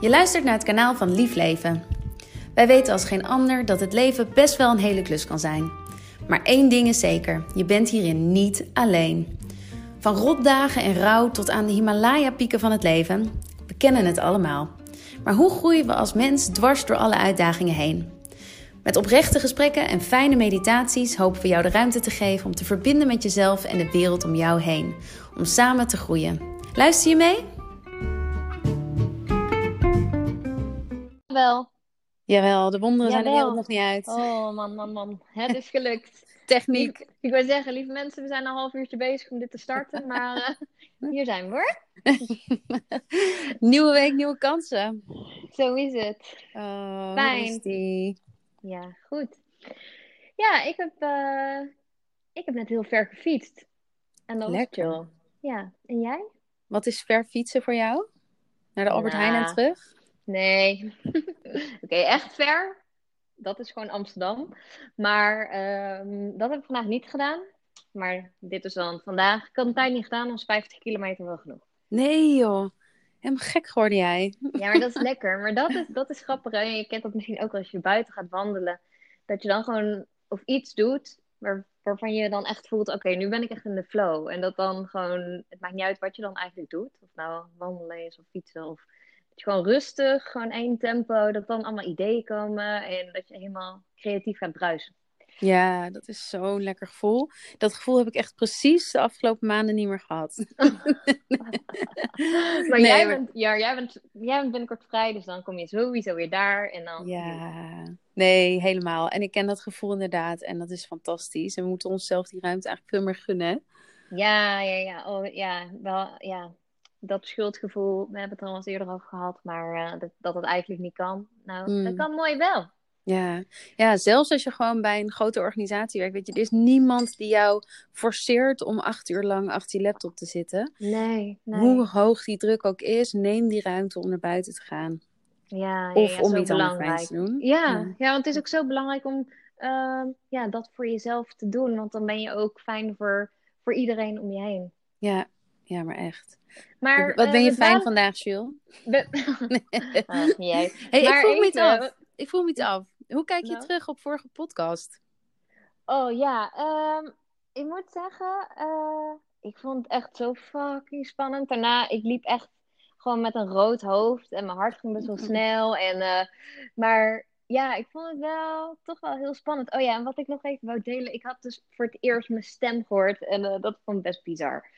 Je luistert naar het kanaal van Lief Leven. Wij weten als geen ander dat het leven best wel een hele klus kan zijn. Maar één ding is zeker: je bent hierin niet alleen. Van rotdagen en rouw tot aan de Himalaya-pieken van het leven, we kennen het allemaal. Maar hoe groeien we als mens dwars door alle uitdagingen heen? Met oprechte gesprekken en fijne meditaties hopen we jou de ruimte te geven om te verbinden met jezelf en de wereld om jou heen. Om samen te groeien. Luister je mee? Wel. Jawel, de wonderen zijn de wereld nog niet uit. Oh man, man, man. Het is gelukt. Techniek. Ik, ik wil zeggen, lieve mensen, we zijn een half uurtje bezig om dit te starten. Maar eh, hier zijn we hoor. Nieuwe week, nieuwe kansen. Zo is het. Oh, Fijn. die? Ja, goed. Ja, ik heb, eh, ik heb net heel ver gefietst. En dat was Lekker. chill. Ja, en jij? Wat is ver fietsen voor jou? Naar de Albert Heijn en Nou. terug? Nee. Oké, echt ver. Dat is gewoon Amsterdam. Maar ehm, dat heb ik vandaag niet gedaan. Maar dit is dan vandaag. Ik had een tijd niet gedaan, is 50 kilometer wel genoeg. Nee joh. Helemaal gek geworden jij. Ja, maar dat is lekker. Maar dat is, dat is grappig. Hè? Je kent dat misschien ook als je buiten gaat wandelen. Dat je dan gewoon of iets doet waar, waarvan je dan echt voelt: oké, nu ben ik echt in de flow. En dat dan gewoon, het maakt niet uit wat je dan eigenlijk doet. Of nou wandelen is of fietsen. Of je gewoon rustig, gewoon één tempo. Dat dan allemaal ideeën komen. En dat je helemaal creatief gaat bruisen. Ja, dat is zo'n lekker gevoel. Dat gevoel heb ik echt precies de afgelopen maanden niet meer gehad. Maar, Nee, jij, maar- Bent, ja, jij, bent, jij bent binnenkort vrij. Dus dan kom je sowieso weer daar. En dan. Ja, nee, helemaal. En ik ken dat gevoel inderdaad. En dat is fantastisch. En we moeten onszelf die ruimte eigenlijk veel meer gunnen. Ja, ja, ja. Oh, ja, wel, ja. Dat schuldgevoel, we hebben het er al eens eerder over gehad, maar eh, dat, dat het eigenlijk niet kan. Nou, Mm. dat kan mooi wel. Ja. ja, zelfs als je gewoon bij een grote organisatie werkt. Weet je, er is niemand die jou forceert om acht uur lang achter die laptop te zitten. Nee, nee. Hoe hoog die druk ook is, neem die ruimte om naar buiten te gaan. Ja, ja, Of ja, om iets anders te doen. Ja, Ja. ja, want het is ook zo belangrijk om ehm, ja, dat voor jezelf te doen, want dan ben je ook fijn voor, voor iedereen om je heen. Ja, ja maar echt. Maar, Wat eh, ben je we fijn vandaag, Jules? Ah, jij. Hey, ik Maar vroeg me iets af. Ik vroeg me iets af. Hoe kijk je Nou? terug op vorige podcast? Oh ja, ehm, ik moet zeggen, eh, ik vond het echt zo fucking spannend. Daarna, ik liep echt gewoon met een rood hoofd en mijn hart ging best wel snel. En, eh, maar ja, ik vond het wel toch wel heel spannend. Oh ja, en wat ik nog even wou delen, ik had dus voor het eerst mijn stem gehoord en eh, dat vond ik best bizar.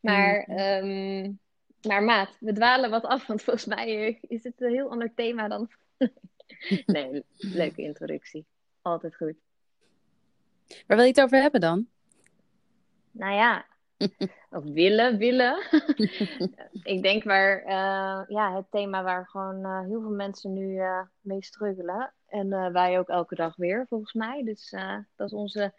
Maar, ehm, maar maat, we dwalen wat af, want volgens mij eh, is het een heel ander thema dan... nee, leuke introductie. Altijd goed. Waar wil je het over hebben dan? Nou ja, of willen, willen. ik denk waar, eh, ja, het thema waar gewoon eh, heel veel mensen nu mee struggelen. En wij ook elke dag weer, volgens mij. Dus dat is onze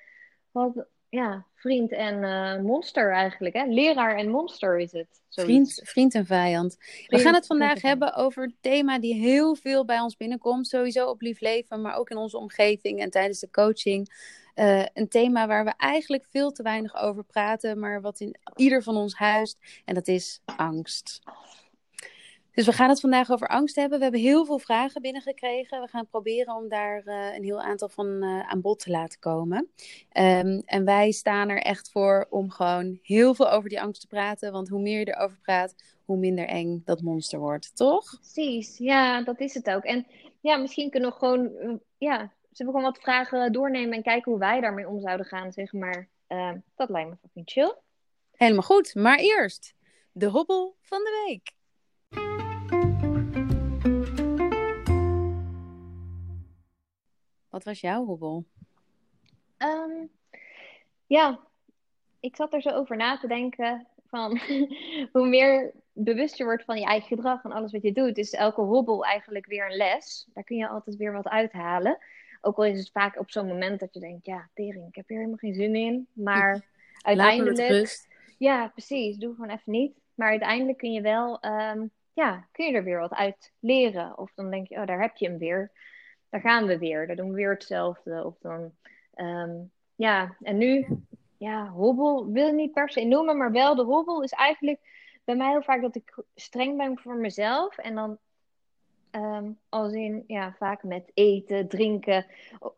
wat, ja, vriend en eh, monster eigenlijk. Hè? Leraar en monster is het. zoiets. Vriend, vriend en vijand. We gaan het vandaag hebben over het thema die heel veel bij ons binnenkomt. Sowieso op Lief Leven, maar ook in onze omgeving en tijdens de coaching. Eh, een thema waar we eigenlijk veel te weinig over praten, maar wat in ieder van ons huist. En dat is angst. Dus we gaan het vandaag over angst hebben. We hebben heel veel vragen binnengekregen. We gaan proberen om daar eh, een heel aantal van eh, aan bod te laten komen. Ehm, en wij staan er echt voor om gewoon heel veel over die angst te praten. Want hoe meer je erover praat, hoe minder eng dat monster wordt, toch? Precies, ja, dat is het ook. En ja, misschien kunnen we gewoon, eh, ja, zullen we gewoon wat vragen doornemen en kijken hoe wij daarmee om zouden gaan, zeg maar. Eh, dat lijkt me fucking chill. Helemaal goed. Maar eerst de hobbel van de week. Wat was jouw hobbel? Ehm, ja, ik zat er zo over na te denken van hoe meer bewust je wordt van je eigen gedrag en alles wat je doet, is elke hobbel eigenlijk weer een les. Daar kun je altijd weer wat uithalen. Ook al is het vaak op zo'n moment dat je denkt, ja, tering, ik heb hier helemaal geen zin in. Maar uiteindelijk, ja, precies, doe gewoon even niet. Maar uiteindelijk kun je wel, ehm, ja, kun je er weer wat uit leren. Of dan denk je, oh, daar heb je hem weer. Daar gaan we weer. Daar doen we weer hetzelfde. Of dan, ehm, ja, en nu, ja, hobbel wil ik niet per se noemen, maar wel de hobbel is eigenlijk bij mij heel vaak dat ik streng ben voor mezelf. En dan Ehm, als in, ja, vaak met eten, drinken.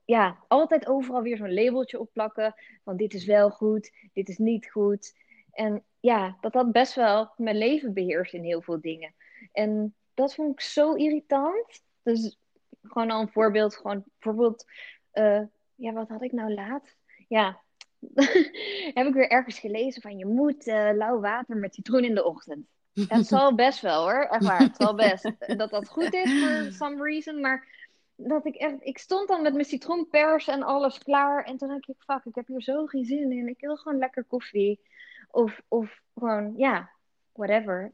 Ja, altijd overal weer zo'n labeltje opplakken. Van dit is wel goed, dit is niet goed. En ja, dat had best wel mijn leven beheerst in heel veel dingen. En dat vond ik zo irritant. Dus gewoon al een voorbeeld. Gewoon bijvoorbeeld, uh, ja, wat had ik nou laat? Ja, heb ik weer ergens gelezen van je moet uh, lauw water met citroen in de ochtend. Het zal best wel hoor, echt waar. Het zal best dat dat goed is for some reason. Maar dat ik echt, ik stond dan met mijn citroenpers en alles klaar. En toen dacht ik, fuck, ik heb hier zo geen zin in. Ik wil gewoon lekker koffie. Of, of gewoon, ja, whatever.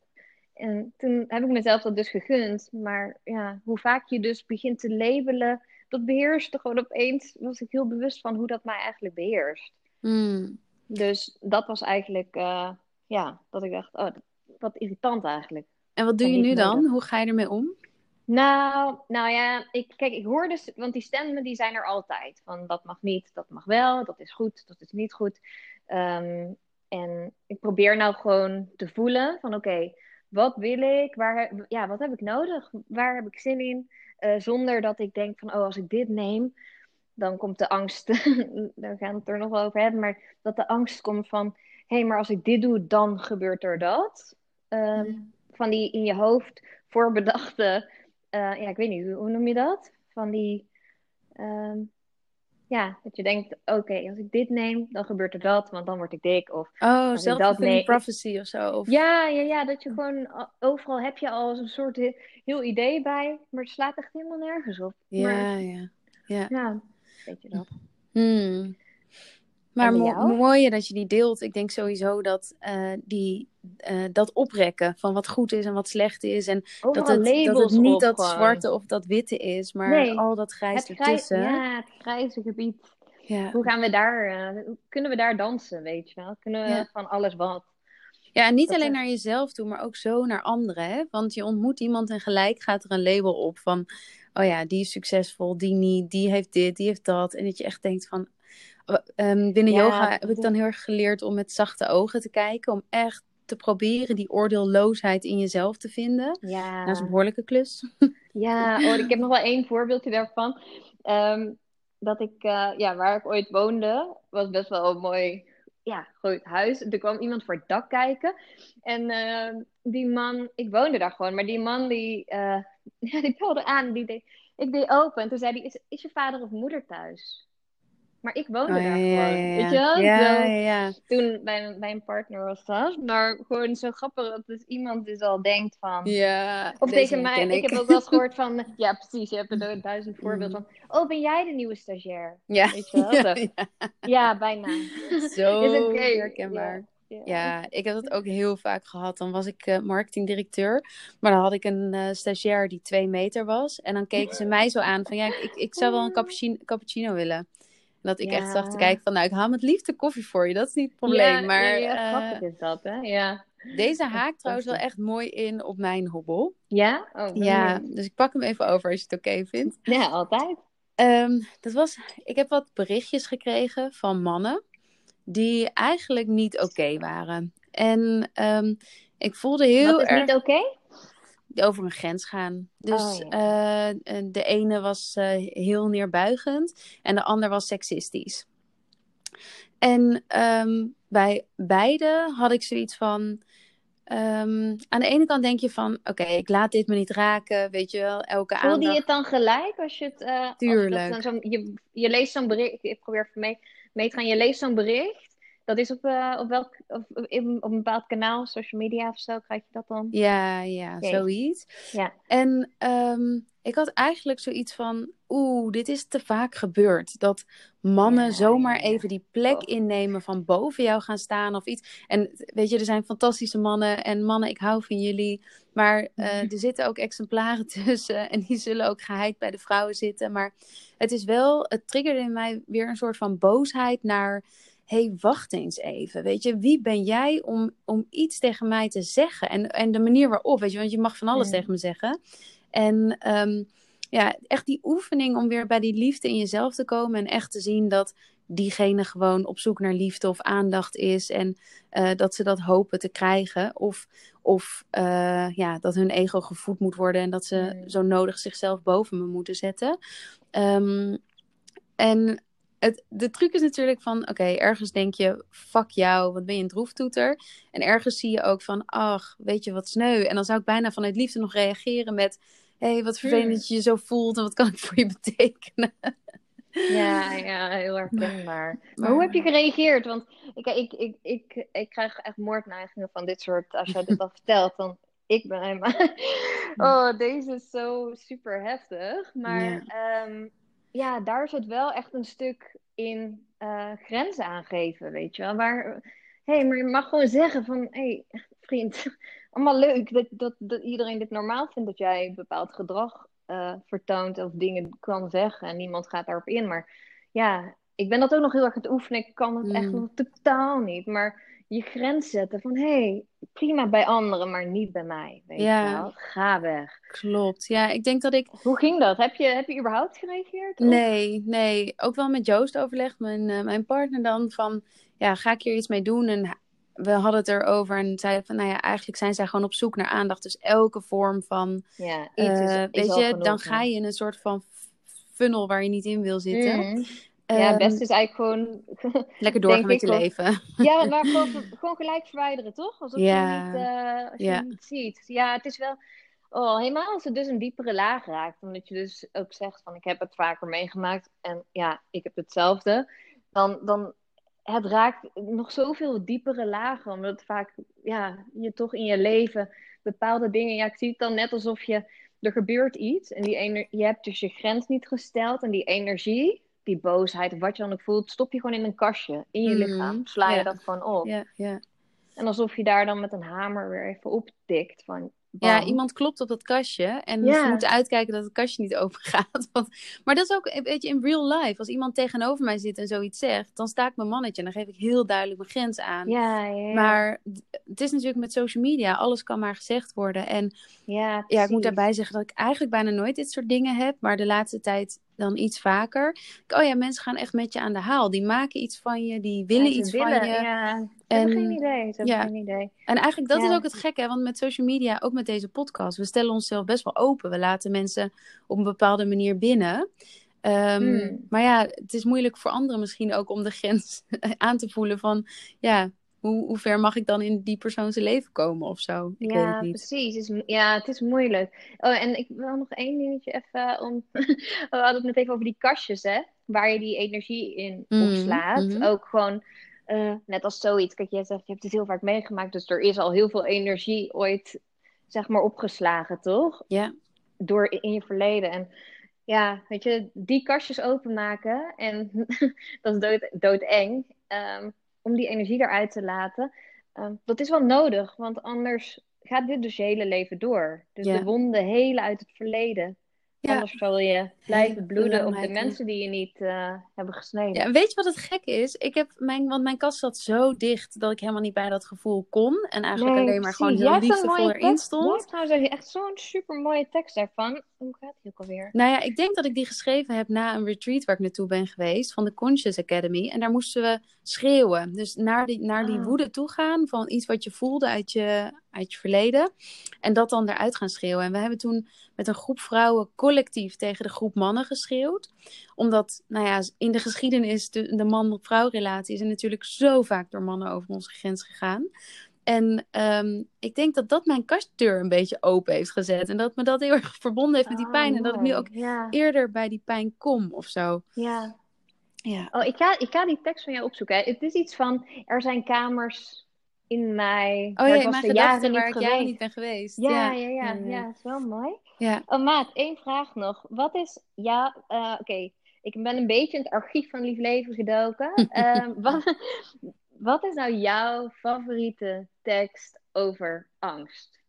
En toen heb ik mezelf dat dus gegund. Maar ja, hoe vaak je dus begint te labelen, dat beheerst gewoon opeens. Was ik heel bewust van hoe dat mij eigenlijk beheerst. Hmm. Dus dat was eigenlijk, uh, ja, dat ik dacht, oh, wat irritant eigenlijk. En wat doe je nu dan? Hoe ga je ermee om? Nou, nou ja, ik, kijk, ik hoor dus, want die stemmen die zijn er altijd. Van dat mag niet, dat mag wel, dat is goed, dat is niet goed. Um, en ik probeer nou gewoon te voelen van oké, wat wil ik? Waar, ja, wat heb ik nodig? Waar heb ik zin in? Uh, zonder dat ik denk van oh, als ik dit neem, dan komt de angst. daar gaan we het er nog wel over hebben. Maar dat de angst komt van hé, hey, maar als ik dit doe, dan gebeurt er dat. Uh, Van die in je hoofd voorbedachte, uh, ja, ik weet niet, hoe, noem je dat? Van die, uh, ja, dat je denkt, oké, als ik dit neem, dan gebeurt er dat, want dan word ik dik. Of oh, self-fulfilling prophecy of zo. Of... Ja, ja, ja, dat je gewoon, overal heb je al een soort heel idee bij, maar het slaat echt helemaal nergens op. Ja, maar, ja. Ja, ja weet je dat. Hmm. Maar mo mooie dat je die deelt. Ik denk sowieso dat uh, die, uh, dat oprekken van wat goed is en wat slecht is. En dat het, dat het, niet dat zwarte of dat witte is, maar nee, al dat grijs ertussen. Ja, het grijze gebied. Ja. Hoe gaan we daar, uh, kunnen we daar dansen, weet je wel? Kunnen we ja. van alles wat? Ja, en niet alleen naar jezelf toe, maar ook zo naar anderen. Hè? Want je ontmoet iemand en gelijk gaat er een label op van... oh ja, die is succesvol, die niet, die heeft dit, die heeft dat. En dat je echt denkt van... Um, binnen yoga heb ik dan heel erg geleerd om met zachte ogen te kijken. Om echt te proberen die oordeelloosheid in jezelf te vinden. Ja. Dat is een behoorlijke klus. Ja, oh, ik heb nog wel één voorbeeldje daarvan. Um, dat ik, uh, ja, waar ik ooit woonde, was best wel een mooi ja, groot huis. Er kwam iemand voor het dak kijken. En uh, die man, ik woonde daar gewoon, maar die man die, uh, ja, die belde aan. Die deed, ik deed open en toen zei hij, is, is je vader of moeder thuis? Maar ik woonde oh, daar ja, gewoon. Ja, weet je wel? Ja, ja, Toen bij, een partner was dat. Maar gewoon zo grappig dat dus iemand dus al denkt van. Ja. Of tegen mij. Ik. ik. heb ook wel eens gehoord van. Ja, precies. Je hebt er duizend voorbeelden van. Oh, ben jij de nieuwe stagiair? Ja. Weet je wel? Ja, ja. bijna. Zo is okay. herkenbaar. Ja. ja. ik heb dat ook heel vaak gehad. Dan was ik uh, marketingdirecteur. Maar dan had ik een uh, stagiair die twee meter was. En dan keken ze mij zo aan van ja, ik, ik zou wel een cappuccino, cappuccino willen. Dat ik echt zag te kijken van, nou, ik haal met liefde koffie voor je. Dat is niet het probleem. Ja, maar ja, uh, is dat, hè? Ja. Deze haakt trouwens wel echt mooi in op mijn hobbel. Ja? Oh, ja, dus ik pak hem even over als je het oké vindt. Ja, altijd. Um, dat was, ik heb wat berichtjes gekregen van mannen die eigenlijk niet oké waren. En um, ik voelde heel Wat is erg... niet oké? Over een grens gaan. Dus oh, ja. uh, de ene was uh, heel neerbuigend en de ander was seksistisch. En um, bij beide had ik zoiets van. Um, aan de ene kant denk je van, oké, okay, ik laat dit me niet raken, weet je wel, elke Voelde aandacht. je het dan gelijk als je het... Uh, Tuurlijk. Als zo je, je leest zo'n bericht, ik probeer mee, mee te gaan, je leest zo'n bericht dat is op, uh, op welk op, op, een bepaald kanaal, social media of zo, krijg je dat dan? Ja, ja, okay. zoiets. Ja. En um, ik had eigenlijk zoiets van, oeh, dit is te vaak gebeurd. Dat mannen ja, zomaar ja. even die plek oh. innemen van boven jou gaan staan of iets. En weet je, er zijn fantastische mannen en mannen, ik hou van jullie. Maar uh, er zitten ook exemplaren tussen en die zullen ook geheid bij de vrouwen zitten. Maar het is wel, het triggerde in mij weer een soort van boosheid naar hey, wacht eens even. Weet je, wie ben jij om, om iets tegen mij te zeggen? En, en de manier waarop, weet je, want je mag van alles ja. tegen me zeggen. En um, ja, echt die oefening om weer bij die liefde in jezelf te komen en echt te zien dat diegene gewoon op zoek naar liefde of aandacht is en eh, dat ze dat hopen te krijgen. Of, of uh, ja, dat hun ego gevoed moet worden en dat ze zo nodig zichzelf boven me moeten zetten. Ehm, en het, de truc is natuurlijk van, oké, ergens denk je, fuck jou, wat ben je een droeftoeter. En ergens zie je ook van, ach, weet je wat sneu. En dan zou ik bijna vanuit liefde nog reageren met, hé, hey, wat vervelend dat je je zo voelt en wat kan ik voor je betekenen. Ja, ja, heel herkenbaar. Maar Maar- hoe heb je gereageerd? Want ik, ik, ik, ik, ik krijg echt moordneigingen van dit soort. Als jij dit al vertelt, dan ik ben helemaal. Oh, deze is zo super heftig. Maar Ja. ja, ja daar zit wel echt een stuk in eh, grenzen aangeven, weet je wel. Waar, hé, maar je mag gewoon zeggen van, hé, hey, vriend, allemaal leuk dat, dat, dat iedereen dit normaal vindt dat jij bepaald gedrag eh, vertoont of dingen kan zeggen en niemand gaat daarop in. Maar ja, ik ben dat ook nog heel erg aan het oefenen. Ik kan het echt Mm. nog totaal niet. Maar je grens zetten van, hé, hey, prima bij anderen, maar niet bij mij. Weet Ja. je wel? Ga weg. Klopt. Ja, ik denk dat ik Hoe ging dat? Heb je, heb je überhaupt gereageerd? Of- Nee, nee. Ook wel met Joost overlegd, mijn, eh, mijn partner dan, van ja, ga ik hier iets mee doen? En we hadden het erover en zeiden van, nou ja, eigenlijk zijn zij gewoon op zoek naar aandacht. Dus elke vorm van, Ja, iets is, eh, is weet je, genoeg, dan ga je in een soort van funnel waar je niet in wil zitten. Mm. Ja, het Ehm, beste is eigenlijk gewoon lekker doorgaan met je leven. Ja, maar gewoon, gewoon gelijk verwijderen, toch? Alsof Ja. je niet, eh, als je Ja. niet ziet. Ja, het is wel... Oh, helemaal als het dus een diepere laag raakt. Omdat je dus ook zegt van, ik heb het vaker meegemaakt. En ja, ik heb hetzelfde. Dan, dan het raakt nog zoveel diepere lagen. Omdat vaak, ja, je toch in je leven bepaalde dingen... Ja, ik zie het dan net alsof je... Er gebeurt iets en die ener- je hebt dus je grens niet gesteld. En die energie, die boosheid, wat je dan ook voelt... stop je gewoon in een kastje, in je Mm, lichaam. Sla je dat gewoon op. Ja, ja. En alsof je daar dan met een hamer weer even op tikt. Van, Ja, iemand klopt op dat kastje. En Ja. ze moeten uitkijken dat het kastje niet open gaat. Want, maar dat is ook, weet je, in real life. Als iemand tegenover mij zit en zoiets zegt, dan sta ik mijn mannetje. En dan geef ik heel duidelijk mijn grens aan. Ja, ja, ja. Maar het is natuurlijk met social media, alles kan maar gezegd worden. En ja, ja, ik moet daarbij zeggen dat ik eigenlijk bijna nooit dit soort dingen heb. Maar de laatste tijd dan iets vaker. Oh ja, mensen gaan echt met je aan de haal. Die maken iets van je, die willen Ja, iets willen, van je. Ja, En- geen idee. Hebben ja. geen idee. En eigenlijk, dat Ja. is ook het gekke, want met social media, ook met deze podcast, we stellen onszelf best wel open. We laten mensen op een bepaalde manier binnen. Ehm, Hmm. Maar ja, het is moeilijk voor anderen misschien ook om de grens aan te voelen van, ja, hoe, hoe ver mag ik dan in die persoon zijn leven komen of zo? Ik weet ja, het niet. precies. Het is, ja, het is moeilijk. Oh, en ik wil nog één dingetje even om. We hadden het net even over die kastjes, hè? Waar je die energie in Mhm, opslaat. mhm. Ook gewoon, eh, net als zoiets. Kijk, jij zegt, je hebt het heel vaak meegemaakt. Dus er is al heel veel energie ooit, zeg maar, opgeslagen, toch? Ja, door in je verleden. En ja, weet je, die kastjes openmaken en dat is dood, doodeng. ehm, om die energie eruit te laten. Ehm, dat is wel nodig, want anders gaat dit dus je hele leven door. Dus Ja. de wonden helen uit het verleden. Ja. Anders zal je blijven bloeden op de mensen die je niet eh, hebben gesneden. Ja, weet je wat het gekke is? Ik heb mijn, want mijn kast zat zo dicht dat ik helemaal niet bij dat gevoel kon. En eigenlijk Nee, alleen maar precies. gewoon heel liefdevol erin tekst. Stond. hebt trouwens echt zo'n super mooie tekst daarvan. Hoe gaat die ook alweer? Nou ja, ik denk dat ik die geschreven heb na een retreat waar ik naartoe ben geweest van de Conscious Academy. En daar moesten we schreeuwen. Dus naar die, naar die Ah. woede toe gaan van iets wat je voelde uit je, uit je verleden. En dat dan eruit gaan schreeuwen. En we hebben toen met een groep vrouwen collectief tegen de groep mannen geschreeuwd. Omdat, nou ja, in de geschiedenis, de, de man-vrouw relatie is natuurlijk zo vaak door mannen over onze grens gegaan. En ehm, ik denk dat dat mijn kastdeur een beetje open heeft gezet. En dat me dat heel erg verbonden heeft met die Oh, pijn. En dat ik nu ook Ja, eerder bij die pijn kom of zo. ja. Ja. Oh, ik ga, ik ga die tekst van jou opzoeken. hè. Het is iets van, er zijn kamers in mij. Oh ja, ik was mijn er jaren niet waar ik geweest. jaren niet ben geweest. Ja, ja, ja, ja, is wel mooi. Ja. Oh, Maat, één vraag nog. Wat is, ja, eh, oké, ik ben een beetje in het archief van Lief Leven gedoken. Ehm, wat, wat is nou jouw favoriete tekst over angst?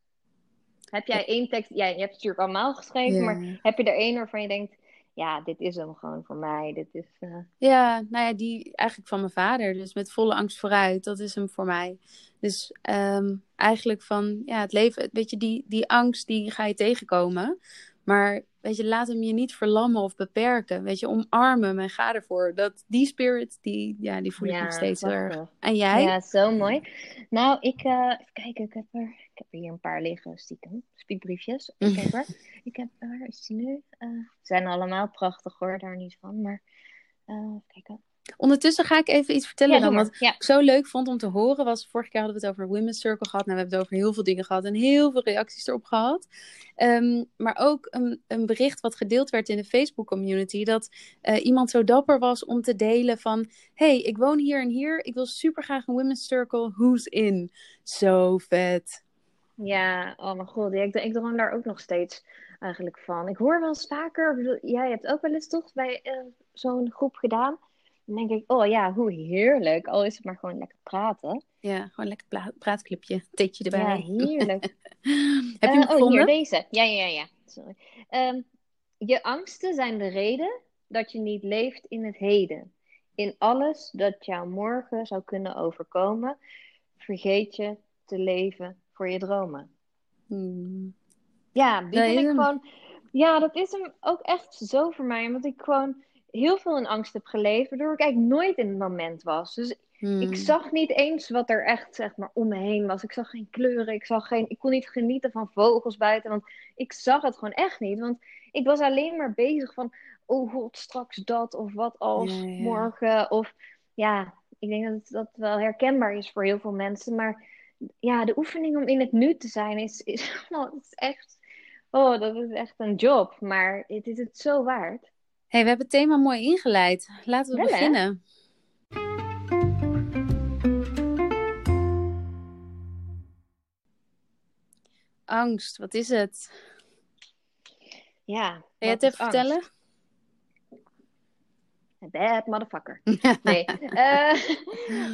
Heb jij één tekst, ja, je hebt het natuurlijk allemaal geschreven, maar heb je er één waarvan je denkt, ja, dit is hem gewoon voor mij, dit is... eh, Ja, nou ja, die eigenlijk van mijn vader. Dus met volle angst vooruit, dat is hem voor mij. Dus ehm, eigenlijk van, ja, het leven, weet je, die, die angst, die ga je tegenkomen. Maar weet je, laat hem je niet verlammen of beperken. Weet je, omarm hem en ga ervoor. Dat, die spirit, die, ja, die voel ik nog steeds erg. En jij? Ja, zo mooi. Nou, ik, uh, even kijken, ik heb, er, heb er hier een paar liggen, stiekem. Spiekbriefjes. Ik heb er, ik heb, waar is die nu? Uh, zijn allemaal prachtig hoor, daar niet van. Maar, uh, kijken. Ondertussen ga ik even iets vertellen dan. Wat ik zo leuk vond om te horen was... Vorige keer hadden we het over Women's Circle gehad. Nou, we hebben het over heel veel dingen gehad. En heel veel reacties erop gehad. Um, maar ook een, een, bericht wat gedeeld werd in de Facebook community. Dat uh, iemand zo dapper was om te delen van... hey, ik woon hier en hier. Ik wil super graag een Women's Circle. Who's in? Zo vet. Ja, oh mijn god. ik, ik droom daar ook nog steeds eigenlijk van. Ik hoor wel eens vaker... Jij hebt ook wel eens toch bij uh, zo'n groep gedaan dan denk ik, oh ja, hoe heerlijk. Al is het maar gewoon lekker praten. Ja, gewoon lekker praatclipje. Theetje erbij. Ja, heerlijk. Heb je hem uh, Oh, hier, deze. Ja, ja, ja. Sorry. Um, je angsten zijn de reden dat je niet leeft in het heden. In alles dat jou morgen zou kunnen overkomen, vergeet je te leven voor je dromen. Hmm. Ja, die vind ik gewoon... Ja, dat is hem ook echt zo voor mij. Omdat ik gewoon heel veel in angst heb geleefd, waardoor ik eigenlijk nooit in het moment was. Dus hmm. ik zag niet eens wat er echt zeg maar om me heen was. Ik zag geen kleuren, ik, zag geen, ik kon niet genieten van vogels buiten, want ik zag het gewoon echt niet. Want ik was alleen maar bezig van, oh god, straks dat of wat als morgen. Of ja, ik denk dat dat wel herkenbaar is voor heel veel mensen. Maar ja, de oefening om in het nu te zijn is, is, oh, is echt... Oh, dat is echt een job, maar het is het zo waard hey, we hebben het thema mooi ingeleid. Laten we beginnen. Angst, wat is het? Ja. Wil je het even vertellen? Bad motherfucker. Nee. uh,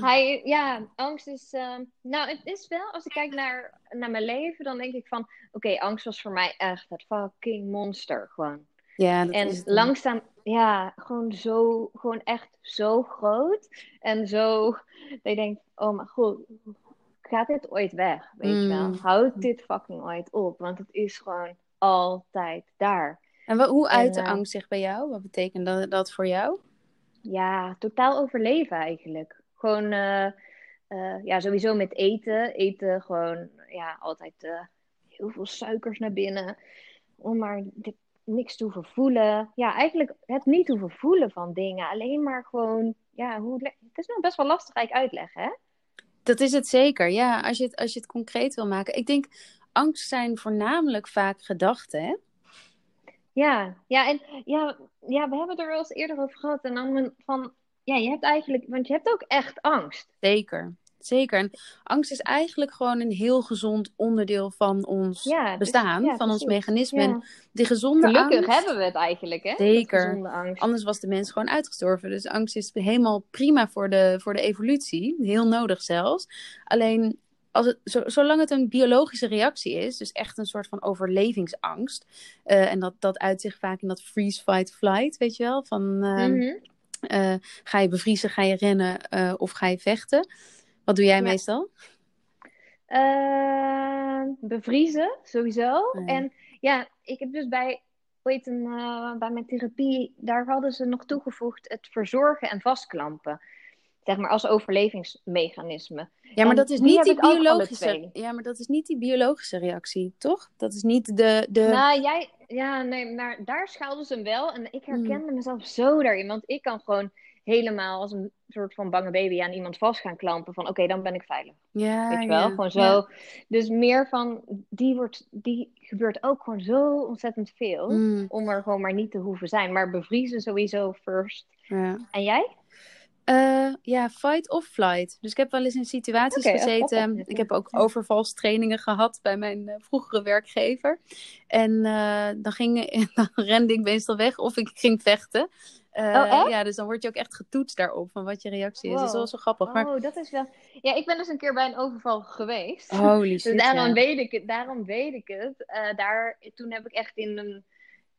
hij, ja, angst is. Uh, nou, het is wel, als ik kijk naar, naar mijn leven, dan denk ik van: oké, angst was voor mij echt het fucking monster. Gewoon. Ja, dat en is langzaam, ja, gewoon zo, gewoon echt zo groot. En zo, dat je denkt, oh mijn god, gaat dit ooit weg? Weet je wel, mm. houdt dit fucking ooit op? Want het is gewoon altijd daar. En wat, hoe uit de uh, angst zich bij jou? Wat betekent dat, dat voor jou? Ja, totaal overleven eigenlijk. Gewoon, uh, uh, ja, sowieso met eten. Eten gewoon, ja, altijd heel veel suikers naar binnen. Om maar niks te voelen. Ja, eigenlijk het niet hoeven voelen van dingen. Alleen maar gewoon, ja, hoe, het is nog best wel lastig eigenlijk uitleggen, hè? Dat is het zeker, ja. Als je het, als je het concreet wil maken. Ik denk, angst zijn voornamelijk vaak gedachten, hè? Ja, ja, en ja, ja, we hebben er wel eens eerder over gehad. En dan van, ja, je hebt eigenlijk, want je hebt ook echt angst. Zeker. Zeker. En angst is eigenlijk gewoon een heel gezond onderdeel van ons dus- bestaan, van ons mechanisme. Ja. Die gezonde Gelukkig angst... hebben we het eigenlijk, hè? Zeker. Anders was de mens gewoon uitgestorven. Dus angst is helemaal prima voor de, voor de evolutie. Heel nodig zelfs. Alleen, als het, zolang het een biologische reactie is, dus echt een soort van overlevingsangst. Uh, en dat, dat uit zich vaak in dat freeze, fight, flight, weet je wel? Van, uh, mm -hmm. uh, ga je bevriezen, ga je rennen of ga je vechten? Wat doe jij meestal? Uh, bevriezen, sowieso. En ja, ik heb dus bij, weet een, uh, bij mijn therapie, daar hadden ze nog toegevoegd het verzorgen en vastklampen. Zeg maar als overlevingsmechanisme. Ja, maar dat is niet die biologische. Ja, maar dat is niet die biologische reactie, toch? Dat is niet de. de... Nou, jij. Ja, nee, maar daar schaalden ze hem wel. En ik hmm. herkende mezelf zo daarin. Want ik kan gewoon helemaal als een soort van bange baby aan iemand vast gaan klampen. Van oké, dan ben ik veilig. Ja, Weet je wel? Gewoon zo. Dus meer van, die, wordt, die gebeurt ook gewoon zo ontzettend veel. Mm. Om er gewoon maar niet te hoeven zijn. Maar bevriezen sowieso first. Ja. En jij? Uh, ja, fight of flight. Dus ik heb wel eens in situaties okay, gezeten. Ik heb ook overvalstrainingen gehad bij mijn uh, vroegere werkgever. En uh, dan, ging, dan rende ik meestal weg of ik ging vechten. oh, ja, dus dan word je ook echt getoetst daarop van wat je reactie is. Wow. Dat is wel zo grappig. Maar... Oh, dat is wel. Ja, ik ben dus een keer bij een overval geweest. Holy shit. dus daarom, ja. weet ik het, daarom weet ik het. daar, toen heb ik echt in een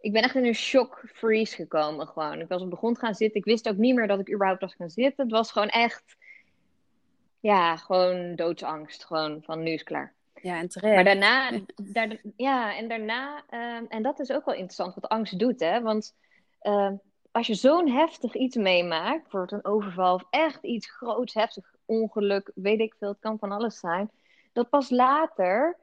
ik ben echt in een shock freeze gekomen gewoon. Ik was op de grond gaan zitten. Ik wist ook niet meer dat ik überhaupt was gaan zitten. Het was gewoon echt, ja, gewoon doodsangst. Gewoon van nu is klaar. Ja, en terecht. Maar daarna, daar, ja, en daarna, ehm, en dat is ook wel interessant wat angst doet, hè? Want ehm, als je zo'n heftig iets meemaakt, bijvoorbeeld een overval of echt iets groots, heftig ongeluk, weet ik veel, het kan van alles zijn, dat pas later,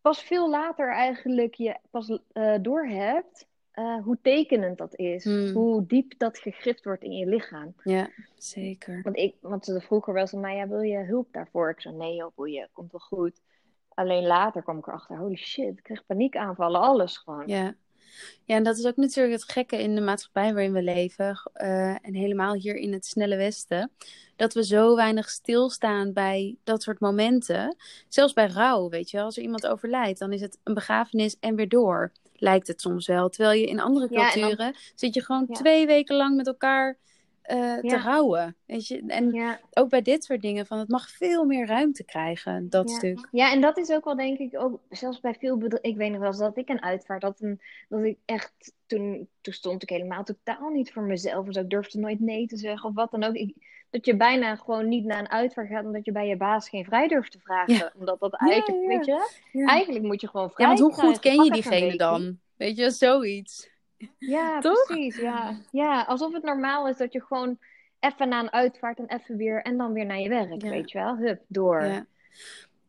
pas veel later eigenlijk je pas uh, doorhebt uh, hoe tekenend dat is. Hmm. Hoe diep dat gegrift wordt in je lichaam. Ja, zeker. Want, ik, want ze vroeger wel zo, maar ja, wil je hulp daarvoor? Ik zei, nee joh, boeien, komt wel goed. Alleen later kwam ik erachter, holy shit, ik kreeg paniekaanvallen, alles gewoon. Ja. Ja, en dat is ook natuurlijk het gekke in de maatschappij waarin we leven. eh, en helemaal hier in het snelle Westen. Dat we zo weinig stilstaan bij dat soort momenten. Zelfs bij rouw, weet je wel. Als er iemand overlijdt, dan is het een begrafenis en weer door. Lijkt het soms wel. Terwijl je in andere Ja, en dan- culturen zit je gewoon Ja. twee weken lang met elkaar eh, te Ja. rouwen. Weet je? En Ja, ook bij dit soort dingen, van het mag veel meer ruimte krijgen, dat Ja. stuk. ja, en dat is ook wel denk ik ook, zelfs bij veel bedrijven, ik weet nog wel eens dat ik een uitvaart had, en dat ik echt, toen, toen stond ik helemaal totaal niet voor mezelf, dus ik durfde nooit nee te zeggen of wat dan ook. Ik, dat je bijna gewoon niet naar een uitvaart gaat, omdat je bij je baas geen vrij durft te vragen. Omdat dat eigenlijk, weet je, eigenlijk moet je gewoon vrij ja want hoe krijgen. goed ken je diegene dan? Weet je, zoiets. Ja, Toch? precies. Ja. ja, alsof het normaal is dat je gewoon even na een uitvaart en even weer en dan weer naar je werk, Ja. weet je wel? Hup, door. Ja.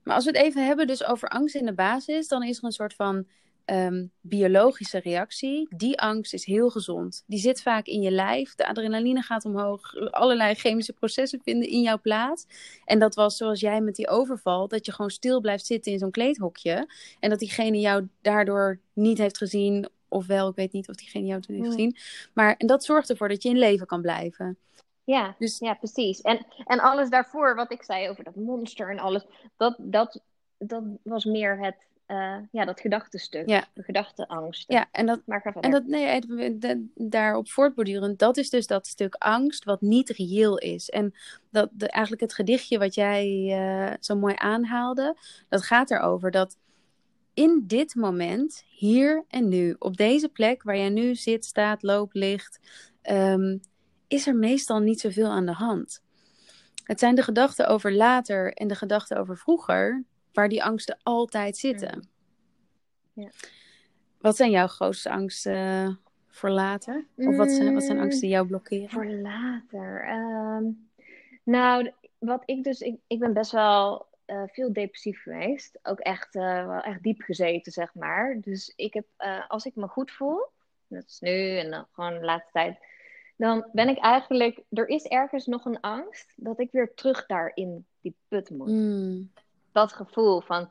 Maar als we het even hebben dus over angst in de basis, dan is er een soort van ehm, biologische reactie. Die angst is heel gezond. Die zit vaak in je lijf. De adrenaline gaat omhoog. Allerlei chemische processen vinden in jouw plaats. En dat was zoals jij met die overval, dat je gewoon stil blijft zitten in zo'n kleedhokje. En dat diegene jou daardoor niet heeft gezien. Of wel, ik weet niet of diegene jou toen heeft gezien. Maar en dat zorgt ervoor dat je in leven kan blijven. Ja, Dus ja, precies. En, en alles daarvoor, wat ik zei over dat monster en alles, dat, dat, dat was meer het, eh, ja, dat gedachtenstuk. Ja. De gedachteangst. ja, en dat, Maar ga En dat, nee, daarop voortbordurend, dat is dus dat stuk angst wat niet reëel is. En dat de, eigenlijk het gedichtje wat jij eh, zo mooi aanhaalde, dat gaat erover dat in dit moment, hier en nu, op deze plek waar jij nu zit, staat, loopt, ligt, ehm, is er meestal niet zoveel aan de hand. Het zijn de gedachten over later en de gedachten over vroeger, waar die angsten altijd zitten. Ja. Wat zijn jouw grootste angsten eh, voor later? Of wat zijn, wat zijn angsten die jou blokkeren? Voor later. Ehm, nou, wat ik dus, ik, ik ben best wel eh, veel depressief geweest. Ook echt, eh, wel echt diep gezeten, zeg maar. Dus ik heb, eh, als ik me goed voel, dat is nu en dan gewoon de laatste tijd, dan ben ik eigenlijk, er is ergens nog een angst dat ik weer terug daar in die put moet. Mm, Dat gevoel van,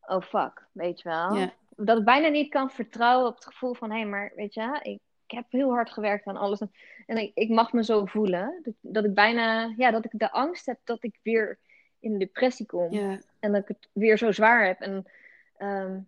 oh fuck, weet je wel. Dat ik bijna niet kan vertrouwen op het gevoel van, hé, hey, maar weet je, ik, ik heb heel hard gewerkt aan alles. En, en ik, ik mag me zo voelen. Dat, dat ik bijna, ja, dat ik de angst heb dat ik weer in depressie kom. ja. En dat ik het weer zo zwaar heb. En ehm,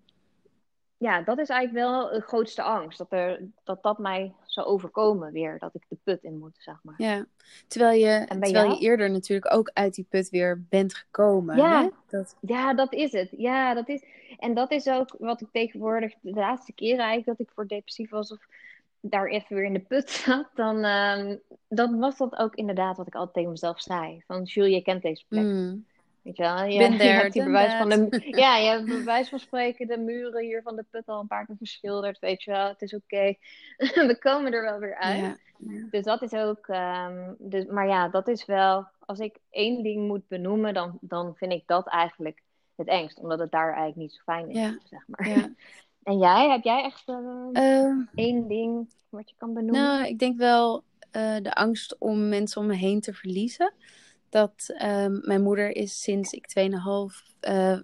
ja, dat is eigenlijk wel de grootste angst. Dat, er, dat dat mij zou overkomen weer. Dat ik de put in moet, zeg maar. ja. Terwijl, je, terwijl je eerder natuurlijk ook uit die put weer bent gekomen. Ja. Hè? Dat, Ja, dat is het. Ja, dat is. En dat is ook wat ik tegenwoordig, de laatste keren eigenlijk, dat ik voor depressief was of daar even weer in de put zat, dan, ehm, dan was dat ook inderdaad wat ik altijd tegen mezelf zei. Van Jules, je kent deze plek. mm, Weet je wel? Je, Been je there, hebt die bewijs van de, ja, je hebt bij wijze van spreken de muren hier van de put al een paar keer geschilderd. Weet je wel, het is oké. We komen er wel weer uit. Dus dat is ook, ehm, dus, maar ja, dat is wel, als ik één ding moet benoemen, dan, dan vind ik dat eigenlijk het engst. Omdat het daar eigenlijk niet zo fijn is, zeg maar. En jij, heb jij echt Ehm, één ding wat je kan benoemen? Nou, ik denk wel eh, de angst om mensen om me heen te verliezen. Dat ehm, mijn moeder is sinds ik 2,5 eh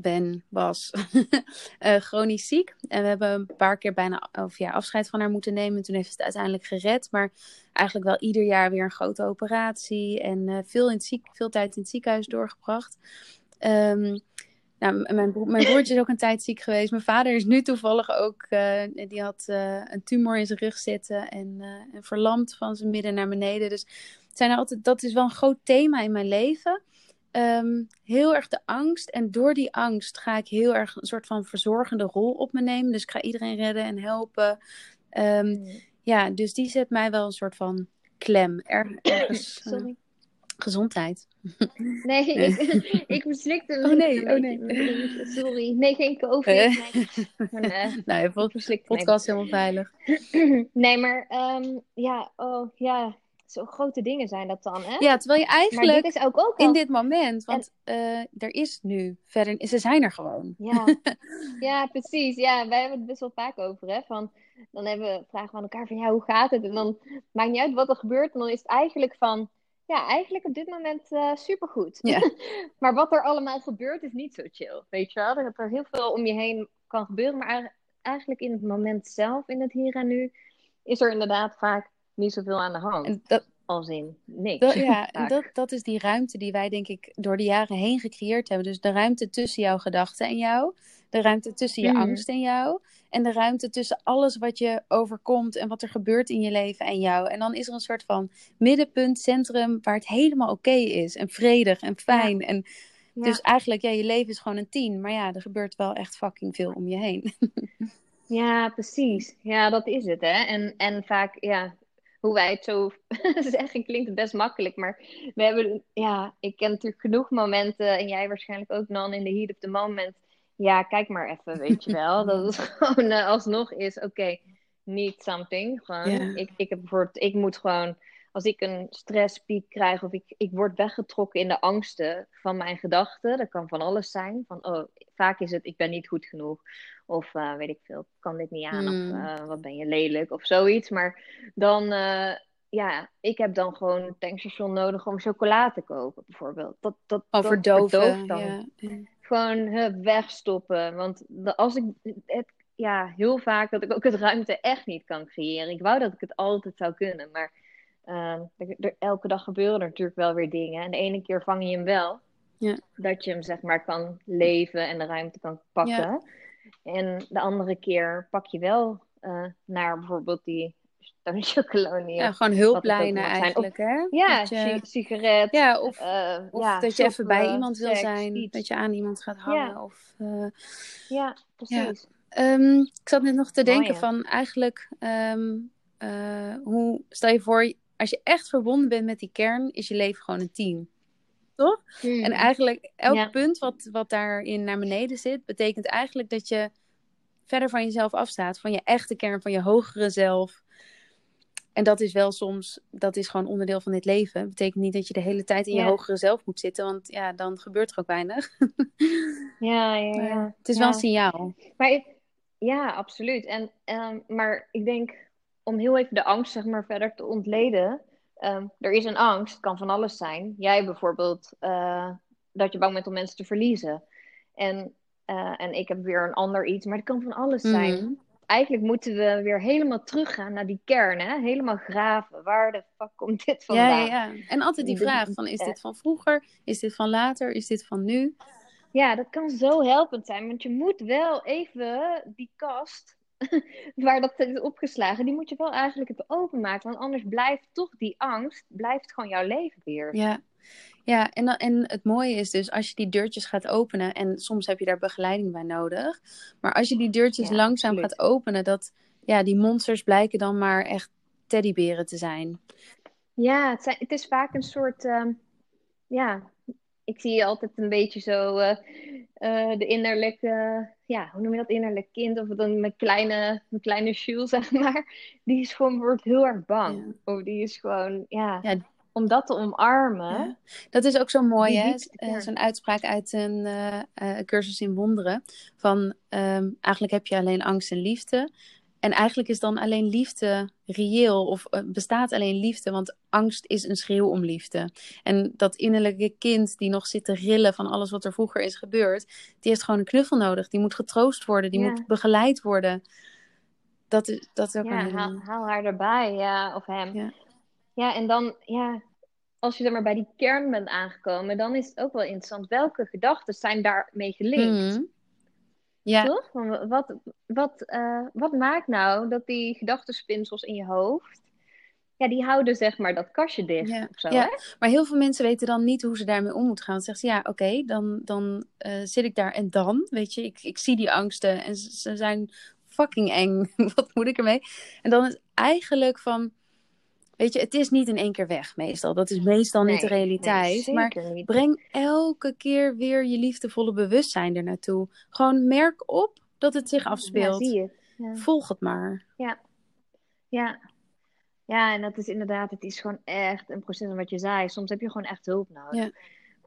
ben, was, eh, chronisch ziek. En we hebben een paar keer bijna of, ja, afscheid van haar moeten nemen. Toen heeft ze het uiteindelijk gered. Maar eigenlijk wel ieder jaar weer een grote operatie. En veel, in het ziek, veel tijd in het ziekenhuis doorgebracht. Ehm, nou, mijn, mijn broertje is ook een tijd ziek geweest. Mijn vader is nu toevallig ook. eh, die had eh, een tumor in zijn rug zitten. En, en verlamd van zijn midden naar beneden. Dus zijn altijd, dat is wel een groot thema in mijn leven. Ehm, heel erg de angst. En door die angst ga ik heel erg een soort van verzorgende rol op me nemen. Dus ik ga iedereen redden en helpen. Ehm, ja, dus die zet mij wel een soort van klem. Er, ergens, Sorry. Gezondheid. Nee, ik, ik verslikte Oh nee, oh nee. Sorry. Nee, geen COVID. Eh. Nee, nee, Nou, je pod- verslikte me podcast helemaal veilig. Nee, maar ehm, ja, oh ja, zo grote dingen zijn dat dan, hè? Ja, terwijl je eigenlijk dit is ook, ook in dit moment, want eh, er is nu verder, ze zijn er gewoon. Ja. ja, precies. Ja, wij hebben het best wel vaak over, hè? Van, dan hebben we, vragen we aan elkaar van, ja, hoe gaat het? En dan maakt niet uit wat er gebeurt. En dan is het eigenlijk van, ja, eigenlijk op dit moment eh supergoed. Ja. maar wat er allemaal gebeurt is niet zo chill, weet je wel? Dat er heel veel om je heen kan gebeuren. Maar eigenlijk- in het moment zelf, in het hier en nu, is er inderdaad vaak niet zoveel aan de hand. En dat, Als in niks. dat, ja, en dat, dat is die ruimte die wij denk ik door de jaren heen gecreëerd hebben. Dus de ruimte tussen jouw gedachten en jou, de ruimte tussen je Mhm. angst en jou, en de ruimte tussen alles wat je overkomt en wat er gebeurt in je leven en jou. En dan is er een soort van middenpunt, centrum, waar het helemaal oké is en vredig en fijn. En Ja. dus eigenlijk, ja, je leven is gewoon een tien, maar ja, er gebeurt wel echt fucking veel om je heen. Ja, precies. Ja, dat is het, hè. En, en vaak, ja, hoe wij het zo zeggen, klinkt het best makkelijk. Maar we hebben, ja, ik ken natuurlijk genoeg momenten, en jij waarschijnlijk ook, Nan, in de heat of the moment. Ja, kijk maar even, weet je wel. Dat het gewoon eh, alsnog is, oké, need something. Gewoon, ik, ik heb bijvoorbeeld, ik moet gewoon, als ik een stresspiek krijg, of ik, ik word weggetrokken in de angsten van mijn gedachten. Dat kan van alles zijn. Van, oh, vaak is het, ik ben niet goed genoeg. Of eh, weet ik veel, kan dit niet aan. Hmm. Of eh, wat ben je lelijk of zoiets. Maar dan, ja, ik heb dan gewoon een tankstation nodig om chocola te kopen, bijvoorbeeld. Dat, dat, Al dat verdooft dan. Gewoon hup, wegstoppen. Want de- als ik het, ja, heel vaak dat ik ook het ruimte echt niet kan creëren. Ik wou dat ik het altijd zou kunnen. Maar eh, er, er- elke dag gebeuren er natuurlijk wel weer dingen. En de ene keer vang je hem wel. Ja. Dat je hem zeg maar kan leven en de ruimte kan pakken. Ja. En de andere keer pak je wel eh, naar bijvoorbeeld die Ja, gewoon hulplijnen eigenlijk, hè? ja, Dat je- si- sigaret. ja, of, eh, of ja, dat je even bij iemand wil seks, zijn, iets. dat je aan iemand gaat hangen. Ja. Of, eh, Ja, precies. Ehm, ik zat net nog te denken ja. van eigenlijk, ehm, eh, hoe, stel je voor, als je echt verbonden bent met die kern, is je leven gewoon een team. Toch? Hmm. En eigenlijk elk Ja. punt wat, wat daarin naar beneden zit, betekent eigenlijk dat je verder van jezelf afstaat, van je echte kern, van je hogere zelf. En dat is wel soms, dat is gewoon onderdeel van dit leven. Het betekent niet dat je de hele tijd in je Ja. hogere zelf moet zitten, want ja, dan gebeurt er ook weinig. Ja, ja, ja. het is wel een signaal. Maar ik- ja, absoluut. En, ehm, maar ik denk, om heel even de angst zeg maar, verder te ontleden. ehm, er is een angst, het kan van alles zijn. Jij bijvoorbeeld, eh, dat je bang bent om mensen te verliezen. En, eh, en ik heb weer een ander iets, maar het kan van alles zijn. Mhm. Eigenlijk moeten we weer helemaal teruggaan naar die kern, hè? Helemaal graven. Waar de fuck komt dit vandaan? ja, ja. En altijd die vraag van, is dit van vroeger? Is dit van later? Is dit van nu? Ja, dat kan zo helpend zijn, want je moet wel even die kast waar dat is opgeslagen, die moet je wel eigenlijk even openmaken, want anders blijft toch die angst, blijft gewoon jouw leven weer. Ja, ja en, en het mooie is dus als je die deurtjes gaat openen, en soms heb je daar begeleiding bij nodig, maar als je die deurtjes Ja, langzaam absoluut. gaat openen, dat ja, die monsters blijken dan maar echt teddyberen te zijn. Ja, het, zijn, het is vaak een soort, ehm, ja, ik zie je altijd een beetje zo eh, eh, de innerlijke, ja, hoe noem je dat, innerlijk kind, of dan mijn kleine, mijn kleine Jules, zeg maar, die is gewoon, wordt heel erg bang. Of die is gewoon, ja, Ja. Om dat te omarmen. Ja. Dat is ook zo mooi, hè? Eh. Zo'n uitspraak uit een eh, eh, cursus in wonderen. Van ehm, eigenlijk heb je alleen angst en liefde. En eigenlijk is dan alleen liefde reëel of bestaat alleen liefde, want angst is een schreeuw om liefde. En dat innerlijke kind die nog zit te rillen van alles wat er vroeger is gebeurd, die heeft gewoon een knuffel nodig. Die moet getroost worden, die Ja. moet begeleid worden. Dat is, dat is ook een Ja, hele haal, haal haar erbij, ja, of hem. Ja. Ja, en dan, ja, als je er maar bij die kern bent aangekomen, dan is het ook wel interessant. Welke gedachten zijn daarmee gelinkt? Mhm. Ja, Toch? Wat, wat, eh, wat maakt nou dat die gedachtenspinsels in je hoofd, ja, die houden zeg maar dat kastje dicht Ja, of zo, ja. hè? Maar heel veel mensen weten dan niet hoe ze daarmee om moeten gaan. Dan zeggen ze, ja, oké, dan, dan eh, zit ik daar en dan, weet je, ik, ik zie die angsten en ze, ze zijn fucking eng. Wat moet ik ermee? En dan is eigenlijk van, weet je, het is niet in één keer weg meestal. Dat is meestal niet de Nee, nee, realiteit. zeker maar breng elke keer weer je liefdevolle bewustzijn er naartoe. Gewoon merk op dat het zich Ja, afspeelt. zie het. Ja. Volg het maar. Ja. Ja. Ja, en dat is inderdaad, het is gewoon echt een proces. En wat je zei, soms heb je gewoon echt hulp nodig. Ja.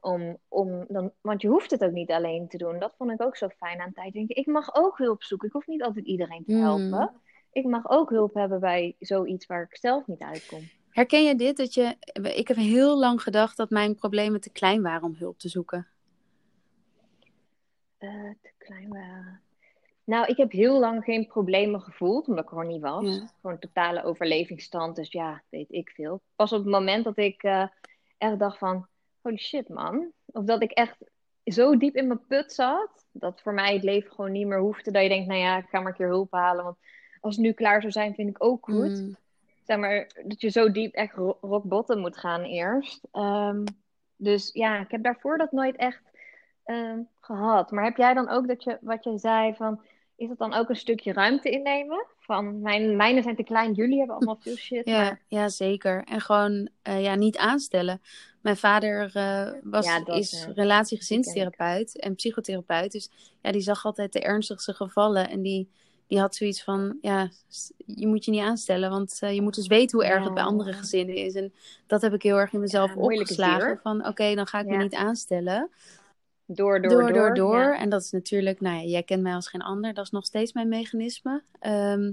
Om, om dan, want je hoeft het ook niet alleen te doen. Dat vond ik ook zo fijn aan tijd. Denk ik, ik mag ook hulp zoeken. Ik hoef niet altijd iedereen te Hmm. helpen. Ik mag ook hulp hebben bij zoiets waar ik zelf niet uitkom. Herken je dit? Dat je, ik heb heel lang gedacht dat mijn problemen te klein waren om hulp te zoeken. Eh, te klein waren. Nou, ik heb heel lang geen problemen gevoeld, omdat ik er gewoon niet was. Ja. Gewoon totale overlevingsstand, dus ja, weet ik veel. Pas op het moment dat ik eh, echt dacht van, holy shit man. Of dat ik echt zo diep in mijn put zat, dat voor mij het leven gewoon niet meer hoefde. Dat je denkt, nou ja, ik ga maar een keer hulp halen, want als het nu klaar zou zijn, vind ik ook goed. Mm. Zeg maar, dat je zo diep echt ro- rock bottom moet gaan eerst. Ehm, dus ja, ik heb daarvoor dat nooit echt ehm, gehad. Maar heb jij dan ook dat je, wat jij zei van, is dat dan ook een stukje ruimte innemen? Van, mijn, mijne zijn te klein, jullie hebben allemaal veel shit. Ja, maar ja, zeker. En gewoon eh, ja, niet aanstellen. Mijn vader eh, was, Ja, dat, is eh, relatiegezinstherapeut en psychotherapeut. Dus ja, die zag altijd de ernstigste gevallen. En die, die had zoiets van, ja, je moet je niet aanstellen. Want eh, je moet dus weten hoe erg het bij andere gezinnen is. En dat heb ik heel erg in mezelf Ja, opgeslagen. Van, oké, dan ga ik me niet aanstellen. door, door, door, door. En dat is natuurlijk, nou ja, jij kent mij als geen ander. Dat is nog steeds mijn mechanisme. Ehm,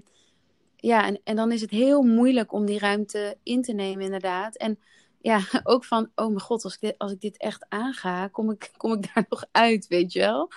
ja, en, en dan is het heel moeilijk om die ruimte in te nemen, inderdaad. En ja, ook van, oh mijn god, als ik dit, als ik dit echt aanga, kom ik, kom ik daar nog uit, weet je wel?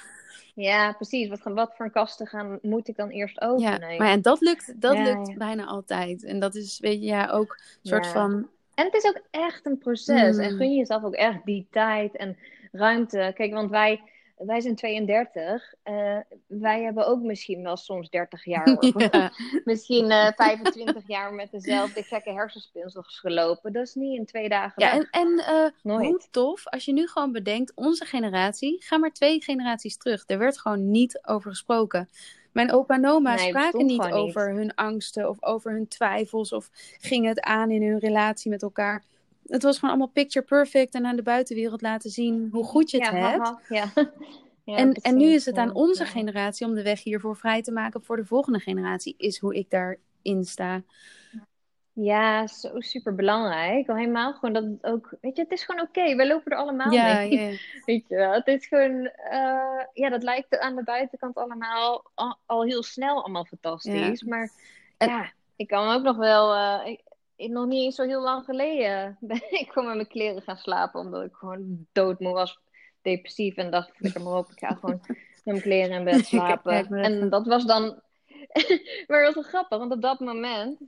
Ja, precies. Wat, wat voor kasten gaan moet ik dan eerst Ja, openen? maar en dat lukt, dat Ja, lukt ja. bijna altijd. En dat is, weet je, ja, ook een soort Ja. van, En het is ook echt een proces. Mm. En gun jezelf ook echt die tijd en ruimte. Kijk, want wij, wij zijn 32. eh, wij hebben ook misschien wel soms 30 jaar. Ja, misschien eh 25 jaar met dezelfde gekke hersenspinsels gelopen. Dat is niet in twee dagen. ja weg. en, en eh, hoe tof, als je nu gewoon bedenkt, onze generatie, ga maar twee generaties terug. Er werd gewoon niet over gesproken. Mijn opa en oma Nee, spraken niet. over hun angsten of over hun twijfels of gingen het aan in hun relatie met elkaar. Het was gewoon allemaal picture perfect en aan de buitenwereld laten zien hoe goed je het ja, hebt. haha, ja. Ja, en, en nu is het aan onze generatie om de weg hiervoor vrij te maken voor de volgende generatie, is hoe ik daarin sta. Ja, zo super belangrijk. Al helemaal gewoon dat het ook, weet je, het is gewoon oké. We lopen er allemaal Ja, mee. Weet je wel, het is gewoon, eh, ja, dat lijkt aan de buitenkant allemaal al, al heel snel allemaal fantastisch. Maar En- ja, ik kan ook nog wel, eh, ik- nog niet eens zo heel lang geleden ben ik gewoon met mijn kleren gaan slapen, omdat ik gewoon doodmoe was, depressief en dacht, flikker maar op, ik ga gewoon met mijn kleren in bed slapen. En dat was dan, maar dat was wel grappig, want op dat moment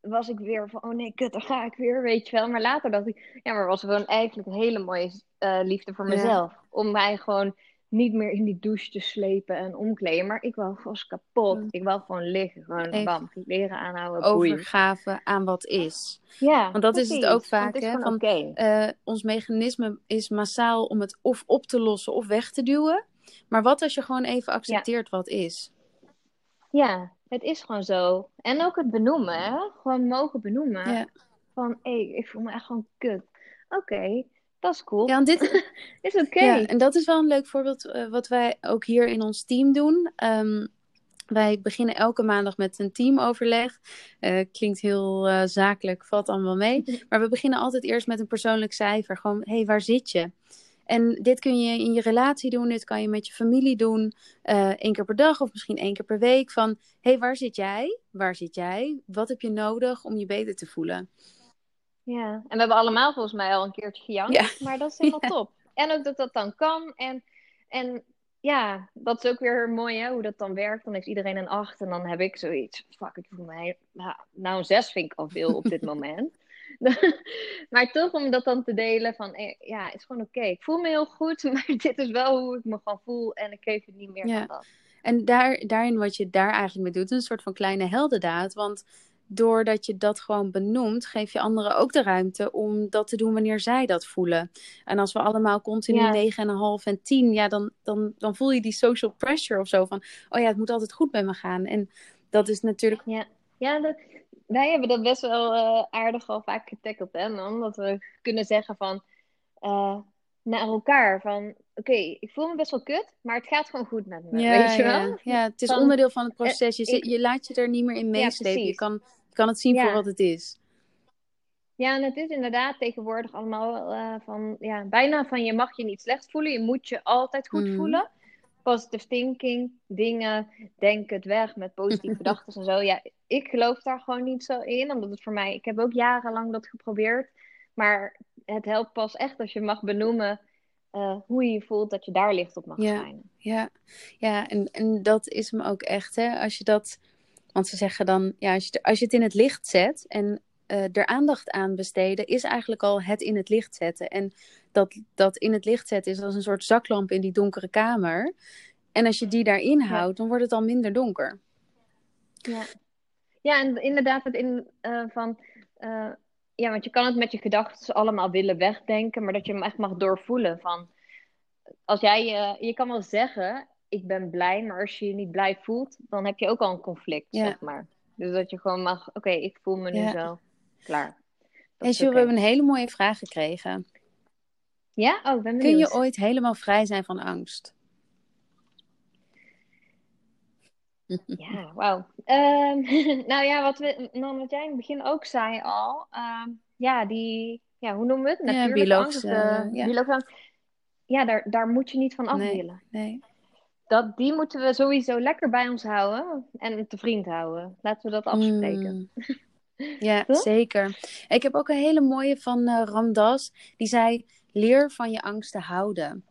was ik weer van, oh nee, kut, daar ga ik weer, weet je wel. Maar later dacht ik, ja, maar was gewoon eigenlijk een hele mooie eh, liefde voor Ja. mezelf. Om mij gewoon niet meer in die douche te slepen en omkleden. Maar ik wou was kapot. Ik wou gewoon liggen. Gewoon bam, leren aanhouden, boeien. Overgave aan wat is. Ja, Want dat is het ook vaak, Het hè, van-. Eh, ons mechanisme is massaal om het of op te lossen of weg te duwen. Maar wat als je gewoon even accepteert wat is? Ja, het is gewoon zo. En ook het benoemen, hè. Gewoon mogen benoemen. Ja. Van, hé, ik voel me echt gewoon kut. Oké, dat is cool. Ja, want dit, Is oké. ja, en dat is wel een leuk voorbeeld eh, wat wij ook hier in ons team doen. Ehm, wij beginnen elke maandag met een teamoverleg. Eh, klinkt heel eh, zakelijk, valt allemaal mee. Maar we beginnen altijd eerst met een persoonlijk cijfer. Gewoon, hé, hey, waar zit je? En dit kun je in je relatie doen, dit kan je met je familie doen. eh één keer per dag of misschien één keer per week. Van, hé, hey, waar zit jij? Waar zit jij? Wat heb je nodig om je beter te voelen? Ja, en we hebben allemaal volgens mij al een keertje gejankt, Ja. maar dat is helemaal Ja. top. En ook dat dat dan kan. En, en ja, dat is ook weer mooi hè, hoe dat dan werkt. Dan heeft iedereen een 8 en dan heb ik zoiets. Fuck, ik voel mij. Nou, nou een 6 vind ik al veel op dit moment. maar toch om dat dan te delen van eh, ja, het is gewoon oké. Ik voel me heel goed, maar dit is wel hoe ik me gewoon voel en ik geef het niet meer Ja. van dat. En daar, daarin wat je daar eigenlijk mee doet, een soort van kleine heldendaad. Want doordat je dat gewoon benoemt, geef je anderen ook de ruimte om dat te doen wanneer zij dat voelen. En als we allemaal continu Ja. 9,5 en 10, ja, dan, dan, dan voel je die social pressure of zo van, oh ja, het moet altijd goed bij me gaan. En dat is natuurlijk, Ja, dat, wij hebben dat best wel uh, aardig al vaak getackled, hè, man. Dat we kunnen zeggen van, uh, naar elkaar van, oké, ik voel me best wel kut, maar het gaat gewoon goed met me, ja, weet je wel? Ja, ja het is onderdeel van het proces. Je, ik, je laat je er niet meer in meeslepen. je, kan, kan het zien voor wat het is. Ja, en het is inderdaad tegenwoordig allemaal uh, van, ja, bijna van je mag je niet slecht voelen. Je moet je altijd goed mm. voelen. Positive thinking, dingen, denk het weg met positieve gedachten en zo. Ja, ik geloof daar gewoon niet zo in, omdat het voor mij, ik heb ook jarenlang dat geprobeerd. Maar het helpt pas echt als je mag benoemen uh, hoe je je voelt, dat je daar licht op mag ja, schijnen. Ja, ja en, en dat is me ook echt, hè. Als je dat, want ze zeggen dan, ja, als je, als je het in het licht zet en uh, er aandacht aan besteden, is eigenlijk al het in het licht zetten. En dat, dat in het licht zetten is als een soort zaklamp in die donkere kamer. En als je die daarin houdt, dan wordt het al minder donker. Ja, ja en inderdaad, het in uh, van. Uh, ja, want je kan het met je gedachten allemaal willen wegdenken, maar dat je hem echt mag doorvoelen. Van, als jij, je kan wel zeggen, ik ben blij, maar als je je niet blij voelt, dan heb je ook al een conflict, ja. zeg maar. Dus dat je gewoon mag, oké, okay, ik voel me nu ja. zo klaar. En Jules, we hebben een hele mooie vraag gekregen. Ja? Oh, ben Kun je ooit helemaal vrij zijn van angst? Ja, wauw. Um, nou ja, wat, we, nou, wat jij in het begin ook zei al. Um, ja, die, ja, hoe noemen we het? Natuurlijke ja, angst. Uh, ja. ja, daar, daar moet je niet van af nee, nee. Dat, die moeten we sowieso lekker bij ons houden en te vriend houden. Laten we dat afspreken. Mm. Ja, zeker. Ik heb ook een hele mooie van uh, Ramdas. Die zei: leer van je angsten houden.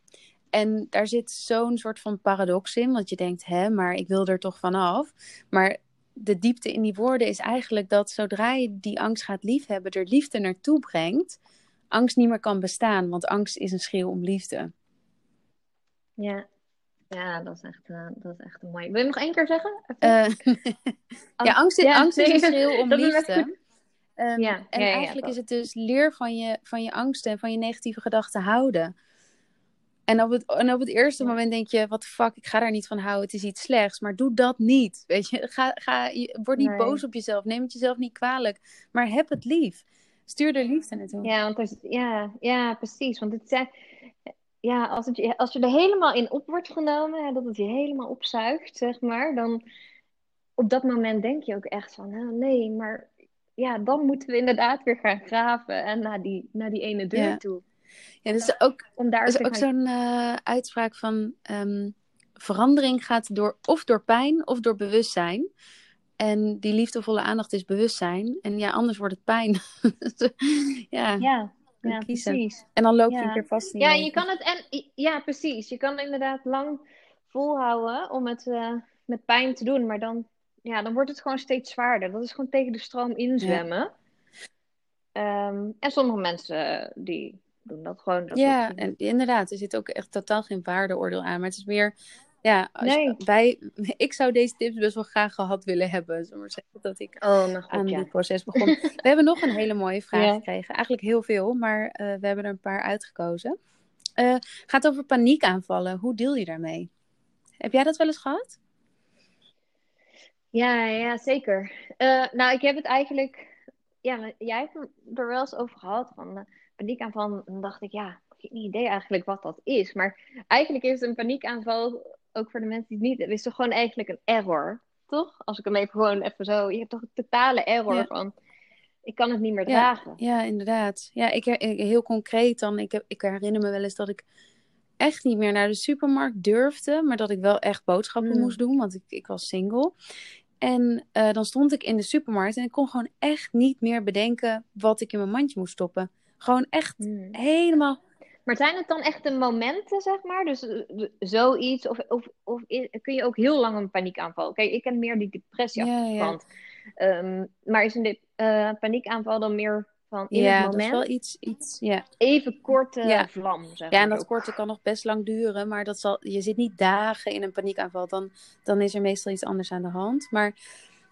En daar zit zo'n soort van paradox in, want je denkt, hè, maar ik wil er toch vanaf. Maar de diepte in die woorden is eigenlijk dat zodra je die angst gaat liefhebben, er liefde naartoe brengt, angst niet meer kan bestaan, want angst is een schreeuw om liefde. Ja, ja, dat is echt, uh, dat is echt een mooie. Wil je nog één keer zeggen? Uh, ja, angst, ja, angst is een schreeuw om liefde. Um, ja, en ja, eigenlijk is het dus leer van je, van je angsten en van je negatieve gedachten houden. En op het, en op het eerste moment denk je, wat fuck, ik ga daar niet van houden, het is iets slechts. Maar doe dat niet, weet je. Ga, ga, word niet boos op jezelf, neem het jezelf niet kwalijk. Maar heb het lief. Stuur er liefde naartoe. Ja, want er, ja, ja, precies. Want het zijn, ja, als, het, als je er helemaal in op wordt genomen, hè, dat het je helemaal opzuigt, zeg maar, dan op dat moment denk je ook echt van, nou, nee, maar ja, dan moeten we inderdaad weer gaan graven en naar die, naar die ene deur ja. toe. Ja, dat is ook, Om daar is ook zo'n uh, uitspraak van um, verandering gaat door, of door pijn of door bewustzijn. En die liefdevolle aandacht is bewustzijn. En ja, anders wordt het pijn. ja. ja. Ja, precies. En dan loop je een keer vast Ja, je kan het en ja, precies. Je kan inderdaad lang volhouden om het uh, met pijn te doen, maar dan, ja, dan wordt het gewoon steeds zwaarder. Dat is gewoon tegen de stroom inzwemmen. Ja. Um, en sommige mensen die doen dat gewoon. Dat ja, en inderdaad, er zit ook echt totaal geen waardeoordeel aan. Maar het is meer, ja, nee. wij, ik zou deze tips best wel graag gehad willen hebben. Zomaar zeggen dat ik oh, goed, aan ja. dit proces begon. we hebben nog een hele mooie vraag ja. gekregen. Eigenlijk heel veel, maar uh, we hebben er een paar uitgekozen. Uh, gaat over paniekaanvallen. Hoe deel je daarmee? Heb jij dat wel eens gehad? Ja, ja zeker. Uh, nou, ik heb het eigenlijk. Ja, jij hebt er wel eens over gehad. Van, paniekaanval, dan dacht ik, ja, ik heb geen idee eigenlijk wat dat is. Maar eigenlijk is een paniekaanval, ook voor de mensen die het niet hebben, is toch gewoon eigenlijk een error, toch? Als ik hem even gewoon even zo, je hebt toch een totale error ja. van, ik kan het niet meer dragen. Ja, ja inderdaad. Ja, ik, ik, heel concreet dan, ik, heb, ik herinner me wel eens dat ik echt niet meer naar de supermarkt durfde, maar dat ik wel echt boodschappen mm. moest doen, want ik, ik was single. En uh, dan stond ik in de supermarkt en ik kon gewoon echt niet meer bedenken wat ik in mijn mandje moest stoppen. Gewoon echt hmm. helemaal. Maar zijn het dan echt de momenten, zeg maar? Dus uh, zoiets? Of, of, of kun je ook heel lang een paniekaanval? Kijk, ik ken meer die depressie ja, ja. Um, maar is een uh, paniekaanval dan meer van in ja, het moment? Ja, dat is wel iets, iets ja. Even korte ja. vlam, zeg Ja, en dat korte kan nog best lang duren. Maar dat zal, je zit niet dagen in een paniekaanval. Dan, dan is er meestal iets anders aan de hand. Maar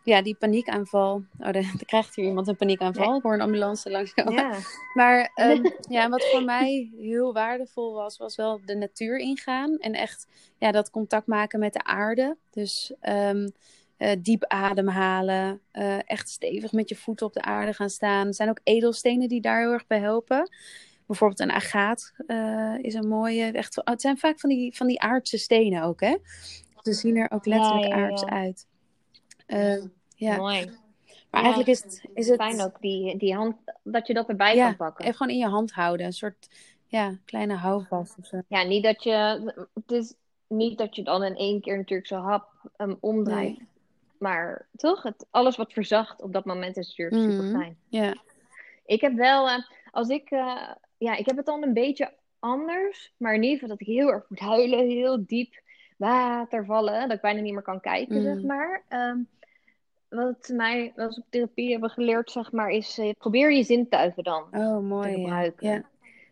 ja, die paniekaanval. Oh, dan krijgt hier iemand een paniekaanval. Ik hoor een ambulance langskomen. Ja. Maar um, ja, wat voor mij heel waardevol was, was wel de natuur ingaan. En echt ja, dat contact maken met de aarde. Dus um, Uh, diep ademhalen. Uh, echt stevig met je voeten op de aarde gaan staan. Er zijn ook edelstenen die daar heel erg bij helpen. Bijvoorbeeld een agaat uh, is een mooie. Echt, het zijn vaak van die, van die aardse stenen ook, hè? Ze zien er ook letterlijk ja, ja, aards uit. Ja. Mooi. Maar eigenlijk is het, is het... Fijn ook die, die hand, dat je dat erbij ja, kan pakken. even gewoon in je hand houden. Een soort ja, kleine houvast of zo. Ja, niet dat je... Het is niet dat je dan in één keer natuurlijk zo hap um, omdraait. Nee. Maar toch, het, alles wat verzacht op dat moment is natuurlijk Mhm. super fijn. Ja. Ik heb wel, eh, als ik, eh, ja, ik heb het dan een beetje anders, maar in ieder geval dat ik heel erg moet huilen, heel diep water vallen, dat ik bijna niet meer kan kijken, Mm. zeg maar. Ehm, wat mij, wat we op therapie hebben geleerd, zeg maar, is eh, probeer je zintuigen dan Oh, te mooi. Gebruiken. Ja.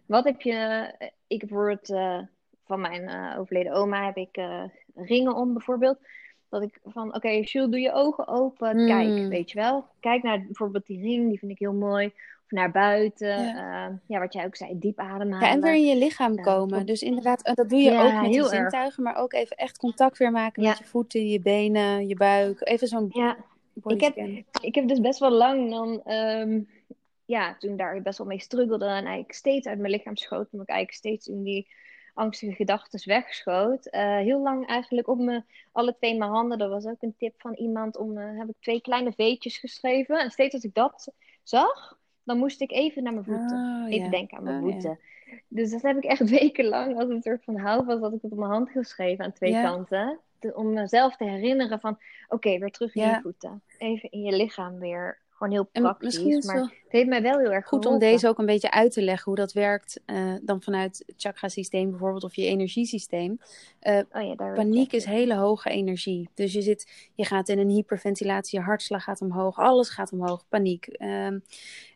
Wat heb je, ik heb bijvoorbeeld eh, van mijn eh, overleden oma heb ik eh, ringen om bijvoorbeeld. Dat ik van, oké, Jules, doe je ogen open, Mm. kijk, weet je wel. Kijk naar bijvoorbeeld die ring, die vind ik heel mooi. Of naar buiten. Ja. eh, ja, wat jij ook zei, diep ademhalen. Ja, en weer in je lichaam komen. Dus inderdaad, eh, dat doe je ook met erg. zintuigen, maar ook even echt contact weer maken met je voeten, je benen, je buik. Even zo'n ik heb, ik heb dus best wel lang dan, ehm, ja, toen daar best wel mee struggelde en eigenlijk steeds uit mijn lichaam schoot, omdat ik eigenlijk steeds in die angstige gedachten wegschoot. Eh, heel lang eigenlijk op mijn, alle twee mijn handen, dat was ook een tip van iemand, om, eh, heb ik twee kleine veetjes geschreven. En steeds als ik dat zag, dan moest ik even naar mijn voeten. Oh, Even denken aan mijn Oh, voeten. Dus dat heb ik echt wekenlang als een soort van houvast, had ik het op mijn hand geschreven aan twee kanten. Om mezelf te herinneren van, oké, weer terug in Ja. je voeten. Even in je lichaam weer. Gewoon heel praktisch. het maar het heeft mij wel heel erg goed om geholpen. deze ook een beetje uit te leggen, hoe dat werkt eh, dan vanuit het chakra-systeem bijvoorbeeld, of je energiesysteem. Oh ja, daar Paniek is hele hoge energie. Dus je, zit, je gaat in een hyperventilatie, je hartslag gaat omhoog, alles gaat omhoog, paniek. Ehm,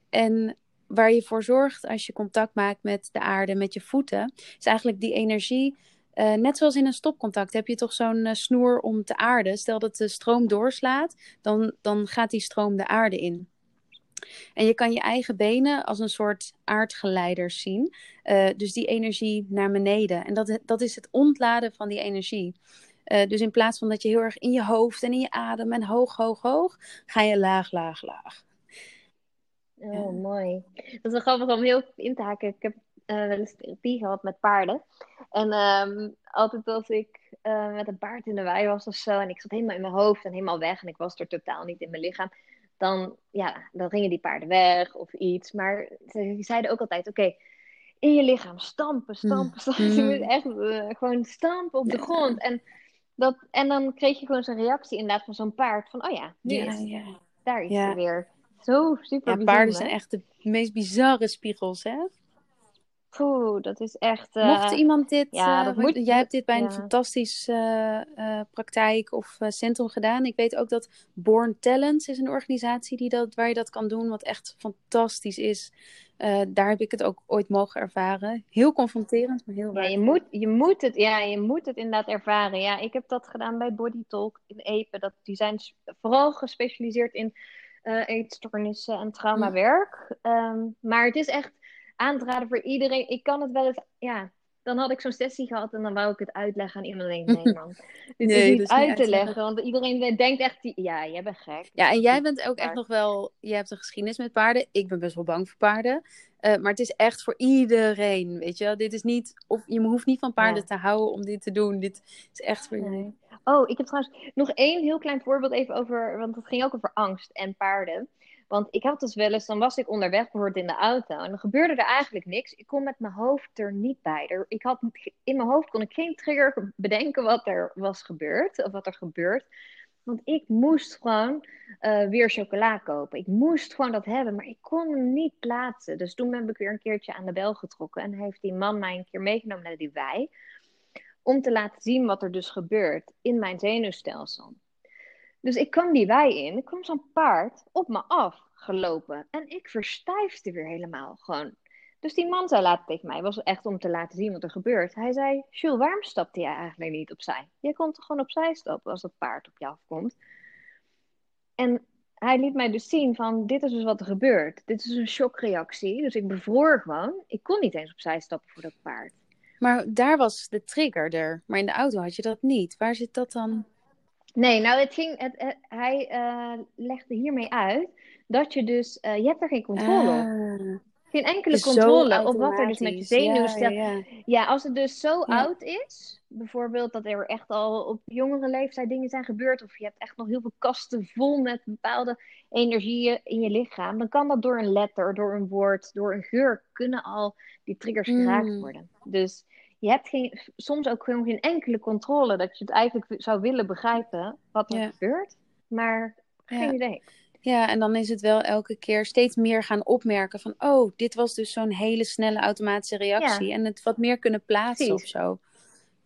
en waar je voor zorgt als je contact maakt met de aarde, met je voeten, is eigenlijk die energie. Eh, net zoals in een stopcontact heb je toch zo'n eh, snoer om te aarden. Stel dat de stroom doorslaat, dan, dan gaat die stroom de aarde in. En je kan je eigen benen als een soort aardgeleiders zien. Eh, dus die energie naar beneden. En dat, dat is het ontladen van die energie. Dus in plaats van dat je heel erg in je hoofd en in je adem en hoog, hoog, hoog, ga je laag, laag, laag. Oh, mooi. Dat is wel grappig om heel in te haken. Ik heb eh, wel eens therapie gehad met paarden. En ehm, altijd als ik eh, met een paard in de wei was of zo, en ik zat helemaal in mijn hoofd en helemaal weg, en ik was er totaal niet in mijn lichaam, dan, ja, dan gingen die paarden weg of iets. Maar ze zeiden ook altijd, oké, in je lichaam stampen, stampen, stampen. Ze Mm. moesten echt eh, gewoon stampen op de Ja. grond. En, dat, en dan kreeg je gewoon zo'n reactie inderdaad van zo'n paard, van, oh ja, nu Ja, is ja. daar Ja. er weer. Zo super ja, paarden zijn echt de meest bizarre spiegels, hè? Poeh, dat is echt. eh, Mocht iemand dit, ja, eh, moet- jij hebt dit bij een ja. fantastisch eh, eh, praktijk of eh, centrum gedaan. Ik weet ook dat Born Talents is een organisatie die dat, waar je dat kan doen, wat echt fantastisch is. Eh, daar heb ik het ook ooit mogen ervaren. Heel confronterend, maar heel Ja, je moet, je, moet het, ja, je moet het inderdaad ervaren. Ja, ik heb dat gedaan bij Body Talk in Epe. Dat, die zijn vooral gespecialiseerd in eh eetstoornissen en traumawerk. Ehm, maar het is echt aan te raden voor iedereen. Ik kan het wel eens, ja, dan had ik zo'n sessie gehad en dan wou ik het uitleggen aan iemand. En denk, nee man, dit Nee, is niet is niet uit te leggen. Want iedereen denkt echt, die- ja, jij bent gek. Ja, en jij bent ook echt nog wel, je hebt een geschiedenis met paarden. Ik ben best wel bang voor paarden. Eh, maar het is echt voor iedereen, weet je wel. Dit is niet, of je hoeft niet van paarden Ja. te houden om dit te doen. Dit is echt voor Nee. iedereen. Oh, ik heb trouwens nog één heel klein voorbeeld even over, want het ging ook over angst en paarden. Want ik had dus wel eens, dan was ik onderweg bijvoorbeeld in de auto en dan gebeurde er eigenlijk niks. Ik kon met mijn hoofd er niet bij. Er, ik had, in mijn hoofd kon ik geen trigger bedenken wat er was gebeurd of wat er gebeurt. Want ik moest gewoon eh, weer chocola kopen. Ik moest gewoon dat hebben, maar ik kon hem niet plaatsen. Dus toen heb ik weer een keertje aan de bel getrokken en heeft die man mij een keer meegenomen naar die wei om te laten zien wat er dus gebeurt in mijn zenuwstelsel. Dus ik kwam die wei in, er kwam zo'n paard op me af gelopen en ik verstijfde weer helemaal gewoon. Dus die man zei later tegen mij, was echt om te laten zien wat er gebeurt. Hij zei, Jules, waarom stapte jij eigenlijk niet opzij? Je kon toch gewoon opzij stappen als dat paard op je afkomt? En hij liet mij dus zien van, dit is dus wat er gebeurt. Dit is een shockreactie, dus ik bevroor gewoon. Ik kon niet eens opzij stappen voor dat paard. Maar daar was de trigger er. Maar in de auto had je dat niet. Waar zit dat dan? Nee, nou, het ging, het, hij uh, legde hiermee uit dat je dus, uh, je hebt er geen controle op. Ah, Geen enkele dus controle op wat er dus met je automatisch. zenuwstel... Ja, ja, Ja, als het dus zo oud is, bijvoorbeeld dat er echt al op jongere leeftijd dingen zijn gebeurd, of je hebt echt nog heel veel kasten vol met bepaalde energieën in je lichaam, dan kan dat door een letter, door een woord, door een geur, kunnen al die triggers geraakt Mm, worden. Dus je hebt geen, soms ook gewoon geen enkele controle dat je het eigenlijk zou willen begrijpen wat er ja, gebeurt, maar geen ja. idee. Ja, en dan is het wel elke keer steeds meer gaan opmerken van, oh, dit was dus zo'n hele snelle automatische reactie. Ja, En het wat meer kunnen plaatsen of zo.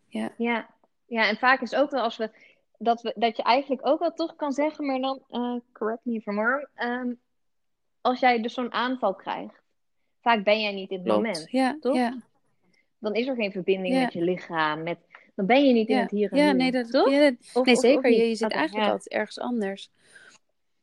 Ja. Ja. ja, en vaak is ook wel als we dat, we, dat je eigenlijk ook wel toch kan zeggen, maar dan, eh, correct me if I'm wrong, ehm, als jij dus zo'n aanval krijgt, vaak ben jij niet in het Klopt. moment, Ja, toch? ja, Dan is er geen verbinding ja, met je lichaam, met, dan ben je niet in ja. het hier en Ja, nu, nee, dat, toch? ja, Of, nee, of, of zeker. Je, zit eigenlijk ja. altijd ergens anders.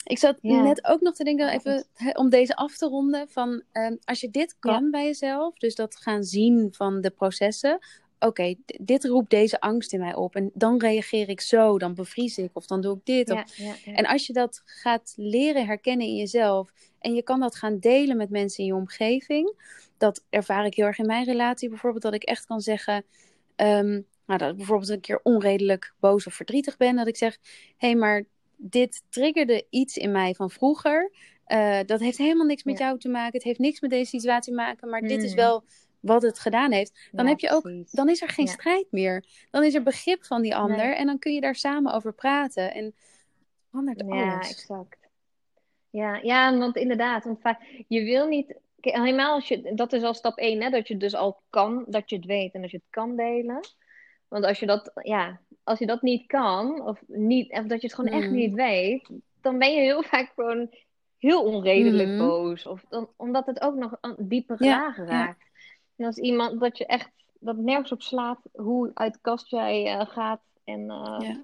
Ik zat Ja, net ook nog te denken, ja, even om deze af te ronden, van ehm, als je dit Ja, kan bij jezelf, dus dat gaan zien van de processen. Oké, dit roept deze angst in mij op en dan reageer ik zo, dan bevries ik of dan doe ik dit. Of... ja, ja, ja. En als je dat gaat leren herkennen in jezelf en je kan dat gaan delen met mensen in je omgeving, dat ervaar ik heel erg in mijn relatie bijvoorbeeld, dat ik echt kan zeggen, ehm, nou, dat ik bijvoorbeeld een keer onredelijk boos of verdrietig ben, dat ik zeg, hé, hey, maar dit triggerde iets in mij van vroeger. Eh, dat heeft helemaal niks met Ja. jou te maken. Het heeft niks met deze situatie te maken, maar dit is Mm. wel wat het gedaan heeft. Dan Ja, heb je ook, precies. dan is er geen Ja. strijd meer. Dan is er begrip van die ander Nee. en dan kun je daar samen over praten. En verandert Ja, alles. exact. Ja, ja, want inderdaad, want vaak, je wil niet, helemaal als je, dat is al stap één, hè, dat je dus al kan, dat je het weet en dat je het kan delen. Want als je dat, ja, als je dat niet kan, of niet, of dat je het gewoon echt Mm. niet weet, dan ben je heel vaak gewoon heel onredelijk Mhm. boos. Of dan, omdat het ook nog aan diepere Ja, lagen ja, raakt. En als iemand dat je echt, dat nergens op slaat hoe uit de kast jij eh, gaat en eh, ja.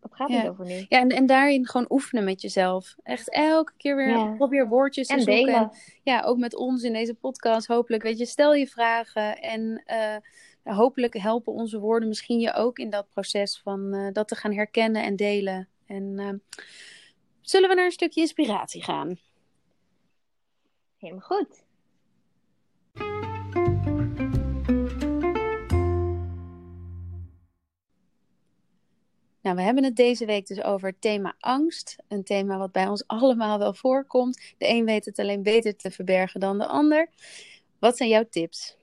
Wat gaat het Ja, over nu? ja en, en daarin gewoon oefenen met jezelf. Echt elke keer weer Ja, probeer woordjes te en zoeken. Delen. ja, ook met ons in deze podcast hopelijk. Weet je, stel je vragen. En eh, hopelijk helpen onze woorden misschien je ook in dat proces van eh, dat te gaan herkennen en delen. En eh, zullen we naar een stukje inspiratie gaan? Helemaal goed. Nou, we hebben het deze week dus over het thema angst. Een thema wat bij ons allemaal wel voorkomt. De een weet het alleen beter te verbergen dan de ander. Wat zijn jouw tips?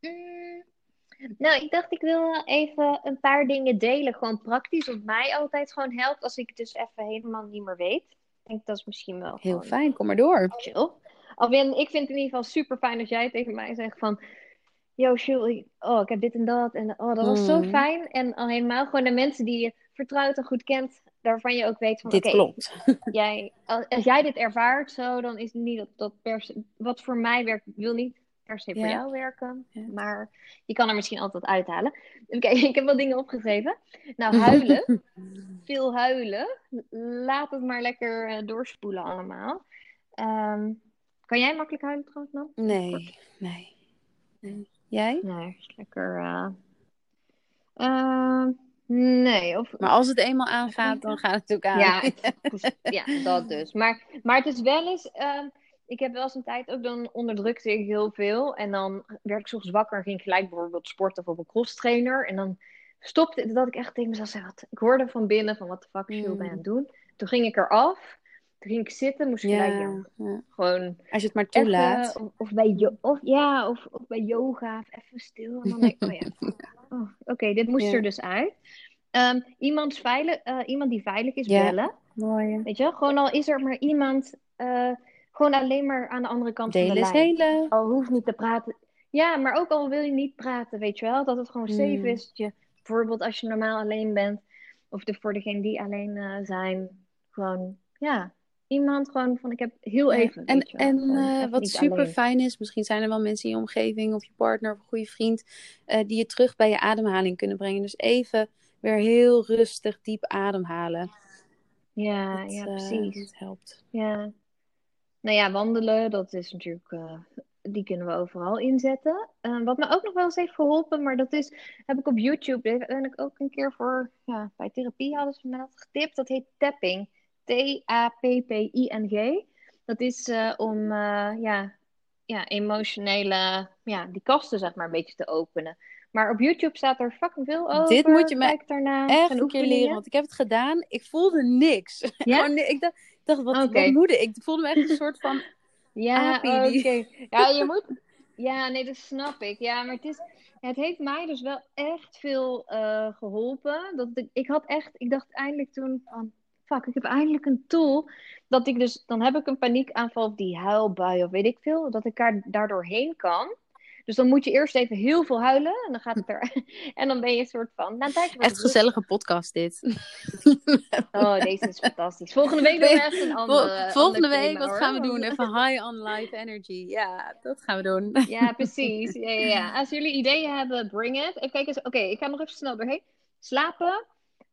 Mm, Nou, ik dacht ik wil even een paar dingen delen. Gewoon praktisch, wat mij altijd gewoon helpt als ik het dus even helemaal niet meer weet. Ik denk dat is misschien wel Heel fijn, kom maar door. chill. Ik vind het in ieder geval super fijn als jij tegen mij zegt van... Yo, ik- oh, ik heb dit en dat. En oh, dat was zo Mm, fijn. En al helemaal gewoon de mensen die je vertrouwt en goed kent, waarvan je ook weet van... dit klopt. jij, als, jij dit ervaart zo, dan is het niet dat, dat per se, wat voor mij werkt, wil niet per se voor Ja, jou werken. ja. Maar je kan er misschien altijd uithalen. Oké, ik heb wat dingen opgeschreven. Nou, huilen. Veel huilen. Laat het maar lekker eh, doorspoelen allemaal. Ehm, kan jij makkelijk huilen trouwens? Kort. Nee, nee, nee. Jij? Nee, lekker. eh, ehm, nee, of Maar als het eenmaal aangaat, dan gaat het ook aan. Ja, dat dus. Maar, maar het is wel eens. ehm, ik heb wel eens een tijd ook dan onderdrukte ik heel veel. En dan werd ik soms wakker en ging ik gelijk bijvoorbeeld sporten of op een crosstrainer. En dan stopte dat ik echt tegen mezelf zei: wat, Ik hoorde van binnen van wat de fuck ben je aan Mm, het doen. Toen ging ik eraf. Toen ging ik zitten, moest ik Ja, ja. Gewoon Als je het maar even, toelaat. of, of bij, yo- of, ja, of, of bij yoga, of even stil. En dan denk ik, oh ja, oh, oké, dit moest Ja, er dus uit. Ehm, iemand, veilig, eh, iemand die veilig is, ja, bellen. mooi. Weet je, gewoon al is er maar iemand, eh, gewoon alleen maar aan de andere kant van de lijn. Al hoeft niet te praten. Ja, maar ook al wil je niet praten, weet je wel, dat het gewoon safe Mm, is. Dat je, bijvoorbeeld als je normaal alleen bent, of de, voor degenen die alleen eh, zijn, gewoon, ja, iemand gewoon van, ik heb heel even, en, en eh, wat super alleen. fijn is, misschien zijn er wel mensen in je omgeving of je partner of een goede vriend eh, die je terug bij je ademhaling kunnen brengen. Dus even weer heel rustig, diep ademhalen. Ja, Dat, ja, eh, precies. dat helpt. Ja. Nou ja, wandelen, dat is natuurlijk, die kunnen we overal inzetten. Uh, wat me ook nog wel eens heeft geholpen, maar dat is, heb ik op YouTube, uiteindelijk ook een keer voor, ja, bij therapie hadden ze me dat getipt. Dat heet tapping. T-A-P-P-I-N-G. Dat is uh, om, uh, ja, ja, emotionele, ja, die kasten zeg maar een beetje te openen. Maar op YouTube staat er fucking veel over. Dit moet je me daarna. echt een keer leren, want ik heb het gedaan. Ik voelde niks. Ja? ik dacht, dacht wat, okay. wat moeder. Ik voelde me echt een soort van Ja, oké. Ja, je moet... Ja, nee, dat snap ik. Ja, maar het is... Het heeft mij dus wel echt veel uh, geholpen. Dat ik, ik had echt... Ik dacht eindelijk toen van... Fuck, ik heb eindelijk een tool. Dat ik dus... Dan heb ik een paniekaanval of die huilbui of weet ik veel. Dat ik daar, daardoor heen kan. Dus dan moet je eerst even heel veel huilen. En dan gaat het er. en dan ben je een soort van. Nou, echt gezellige podcast, dit. oh, deze is fantastisch. Volgende week doen we echt een andere. Volgende week, wat gaan we doen? Even high on life energy. Ja, dat gaan we doen. ja, precies. Ja, ja, ja. Als jullie ideeën hebben, bring it. Even kijken. Oké, ik ga nog even snel doorheen. Slapen.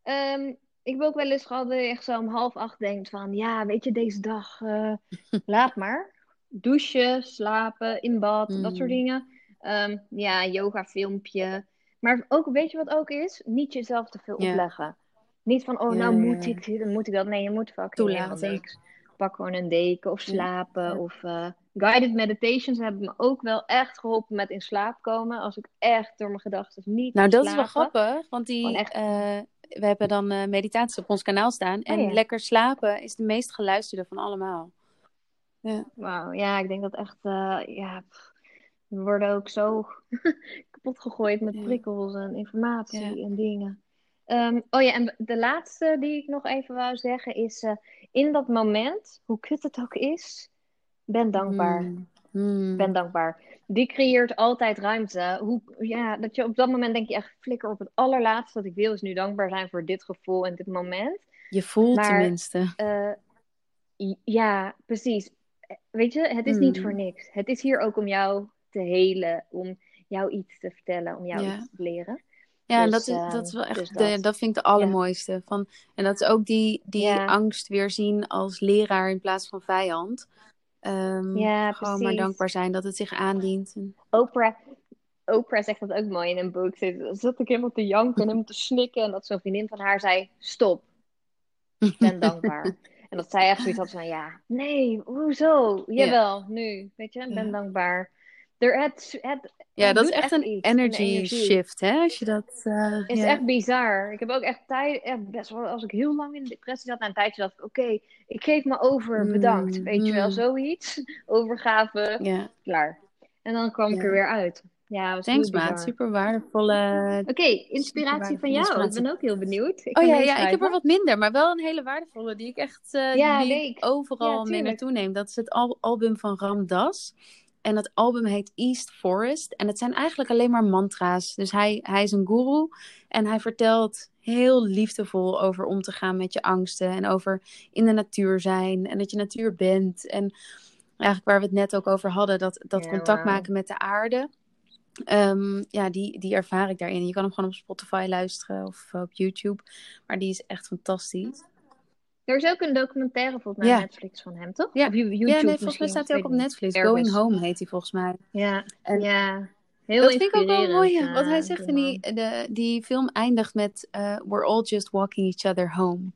Um, ik heb ook wel eens gehad dat je echt zo om half acht denkt van... Ja, weet je, deze dag, uh, laat maar. Douchen, slapen, in bad, dat soort mm. dingen. Um, ja, yoga filmpje. Maar ook, weet je wat ook is? Niet jezelf te veel opleggen. Niet van, oh, nou moet ik dit, moet ik dat. Nee, je moet fucking helemaal niks. Pak gewoon een deken of slapen. Of uh, guided meditations hebben me ook wel echt geholpen met in slaap komen. Als ik echt door mijn gedachten niet Nou, dat is wel grappig. Want die, echt... uh, we hebben dan uh, meditaties op ons kanaal staan. En oh, lekker slapen is de meest geluisterde van allemaal. Ja. Wauw, ja, ik denk dat echt, ja... We worden ook zo kapot gegooid met prikkels en informatie en dingen. Um, oh ja, en de laatste die ik nog even wou zeggen is: uh, in dat moment, hoe kut het ook is, ben dankbaar. Hmm. Hmm. Ben dankbaar. Die creëert altijd ruimte. Hoe, ja, dat je op dat moment denk je echt flikker op het allerlaatste wat ik wil, is nu dankbaar zijn voor dit gevoel en dit moment. Je voelt tenminste. Uh, ja, precies. Weet je, het is niet hmm. voor niks. Het is hier ook om jou te helen, om jou iets te vertellen, om jou iets te leren. Ja, en dus, dat, is, dat is wel echt, dus de, dat. vind ik de allermooiste. Van, en dat is ook die, die angst weer zien als leraar in plaats van vijand. Um, ja, gewoon maar dankbaar zijn dat het zich aandient. Oprah, Oprah zegt dat ook mooi in een boek. Ze zat ik helemaal te janken en helemaal te snikken. En dat zo'n vriendin van haar zei, stop. Ik ben dankbaar. en dat zij echt zoiets had van, ja, nee, hoezo? Jawel, nu. Weet je, ik ben dankbaar er, het, het, ja, dat is echt een energy, shift, hè? Als je dat. Uh, is echt bizar. Ik heb ook echt tijd, echt best wel, als ik heel lang in de depressie zat, na een tijdje dacht ik, oké, ik geef me over, mm, bedankt. Weet je wel, mm. zoiets. Overgave, ja. klaar. En dan kwam ik er weer uit. Ja, was Thanks, maat. Super waardevolle. Oké, inspiratie van jou. Ik ben ook heel benieuwd. Ik oh ja, ja, ik heb er wat minder, maar wel een hele waardevolle die ik echt uh, ja, die ik overal mee naartoe neem. Dat is het album van Ram Das. En het album heet East Forest. En het zijn eigenlijk alleen maar mantra's. Dus hij, hij is een guru en hij vertelt heel liefdevol over om te gaan met je angsten. En over in de natuur zijn en dat je natuur bent. En eigenlijk waar we het net ook over hadden, dat, dat contact maken met de aarde. Um, ja, die, die ervaar ik daarin. Je kan hem gewoon op Spotify luisteren of op YouTube. Maar die is echt fantastisch. Er is ook een documentaire volgens mij op Netflix van hem, toch? Ja, YouTube ja nee, volgens mij staat hij ook op Netflix. Going Home heet hij volgens mij. Ja, en ja. Heel dat vind ik ook wel mooi. Wat hij zegt in die, de, die film eindigt met uh, We're all just walking each other home.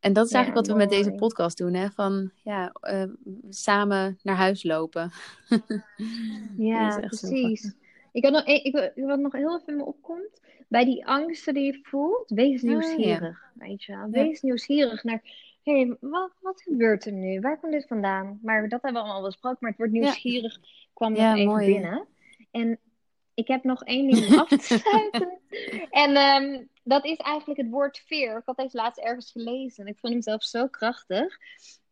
En dat is eigenlijk wat we met deze podcast doen, hè? Van ja, uh, samen naar huis lopen. ja, precies. Ik had nog, ik, wat nog heel even in me opkomt, bij die angsten die je voelt, wees ah, nieuwsgierig. Weet je wel? Wees nieuwsgierig naar, hé, hey, wat, wat gebeurt er nu? Waar komt dit vandaan? Maar dat hebben we allemaal besproken, maar het wordt nieuwsgierig kwam nog even mooi, binnen. En ik heb nog één ding af te sluiten. en ehm, dat is eigenlijk het woord fear. Ik had deze laatst ergens gelezen en ik vond hem zelf zo krachtig.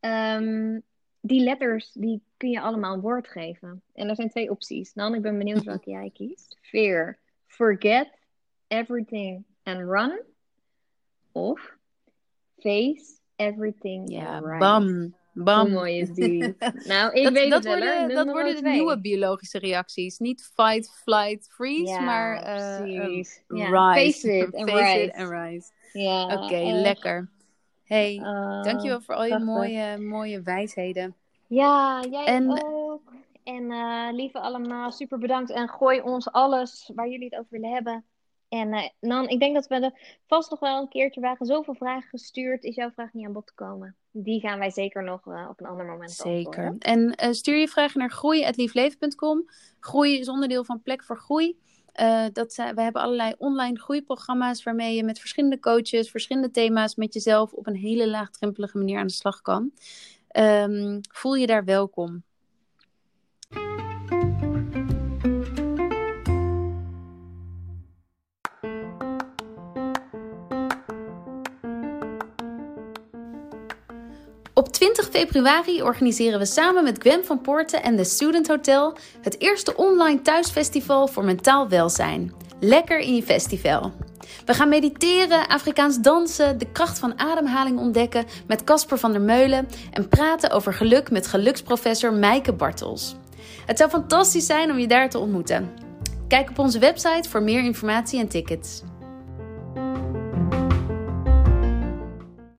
Um, die letters, die kun je allemaal een woord geven. En er zijn twee opties. Dan ik ben benieuwd welke jij kiest. Fear. Forget everything and run. Of face everything ja, and bam. Bam. Hoe mooi is die? nou, ik dat, weet dat het worden, Dat worden de nieuwe biologische reacties. Niet fight, flight, freeze, maar uh, precies. Ja, rise. Face it and face rise. It and rise. Ja, Oké, lekker. Hey, uh, dankjewel voor al je mooie, mooie wijsheden. Ja, jij en, ook. En uh, lieve allemaal, super bedankt. En gooi ons alles waar jullie het over willen hebben. En uh, Nan, ik denk dat we er vast nog wel een keertje waren. Zoveel vragen gestuurd. Is jouw vraag niet aan bod te komen? Die gaan wij zeker nog uh, op een ander moment Zeker. En stuur je vragen naar groei.liefleven.com. Groei is onderdeel van Plek voor Groei. dat, we hebben allerlei online groeiprogramma's waarmee je met verschillende coaches, verschillende thema's met jezelf op een hele laagdrempelige manier aan de slag kan. Um, voel je daar welkom. 20 februari organiseren we samen met Gwen van Poorten en de Student Hotel het eerste online thuisfestival voor mentaal welzijn. Lekker in je festival. We gaan mediteren, Afrikaans dansen, de kracht van ademhaling ontdekken met Casper van der Meulen en praten over geluk met geluksprofessor Meike Bartels. Het zou fantastisch zijn om je daar te ontmoeten. Kijk op onze website voor meer informatie en tickets.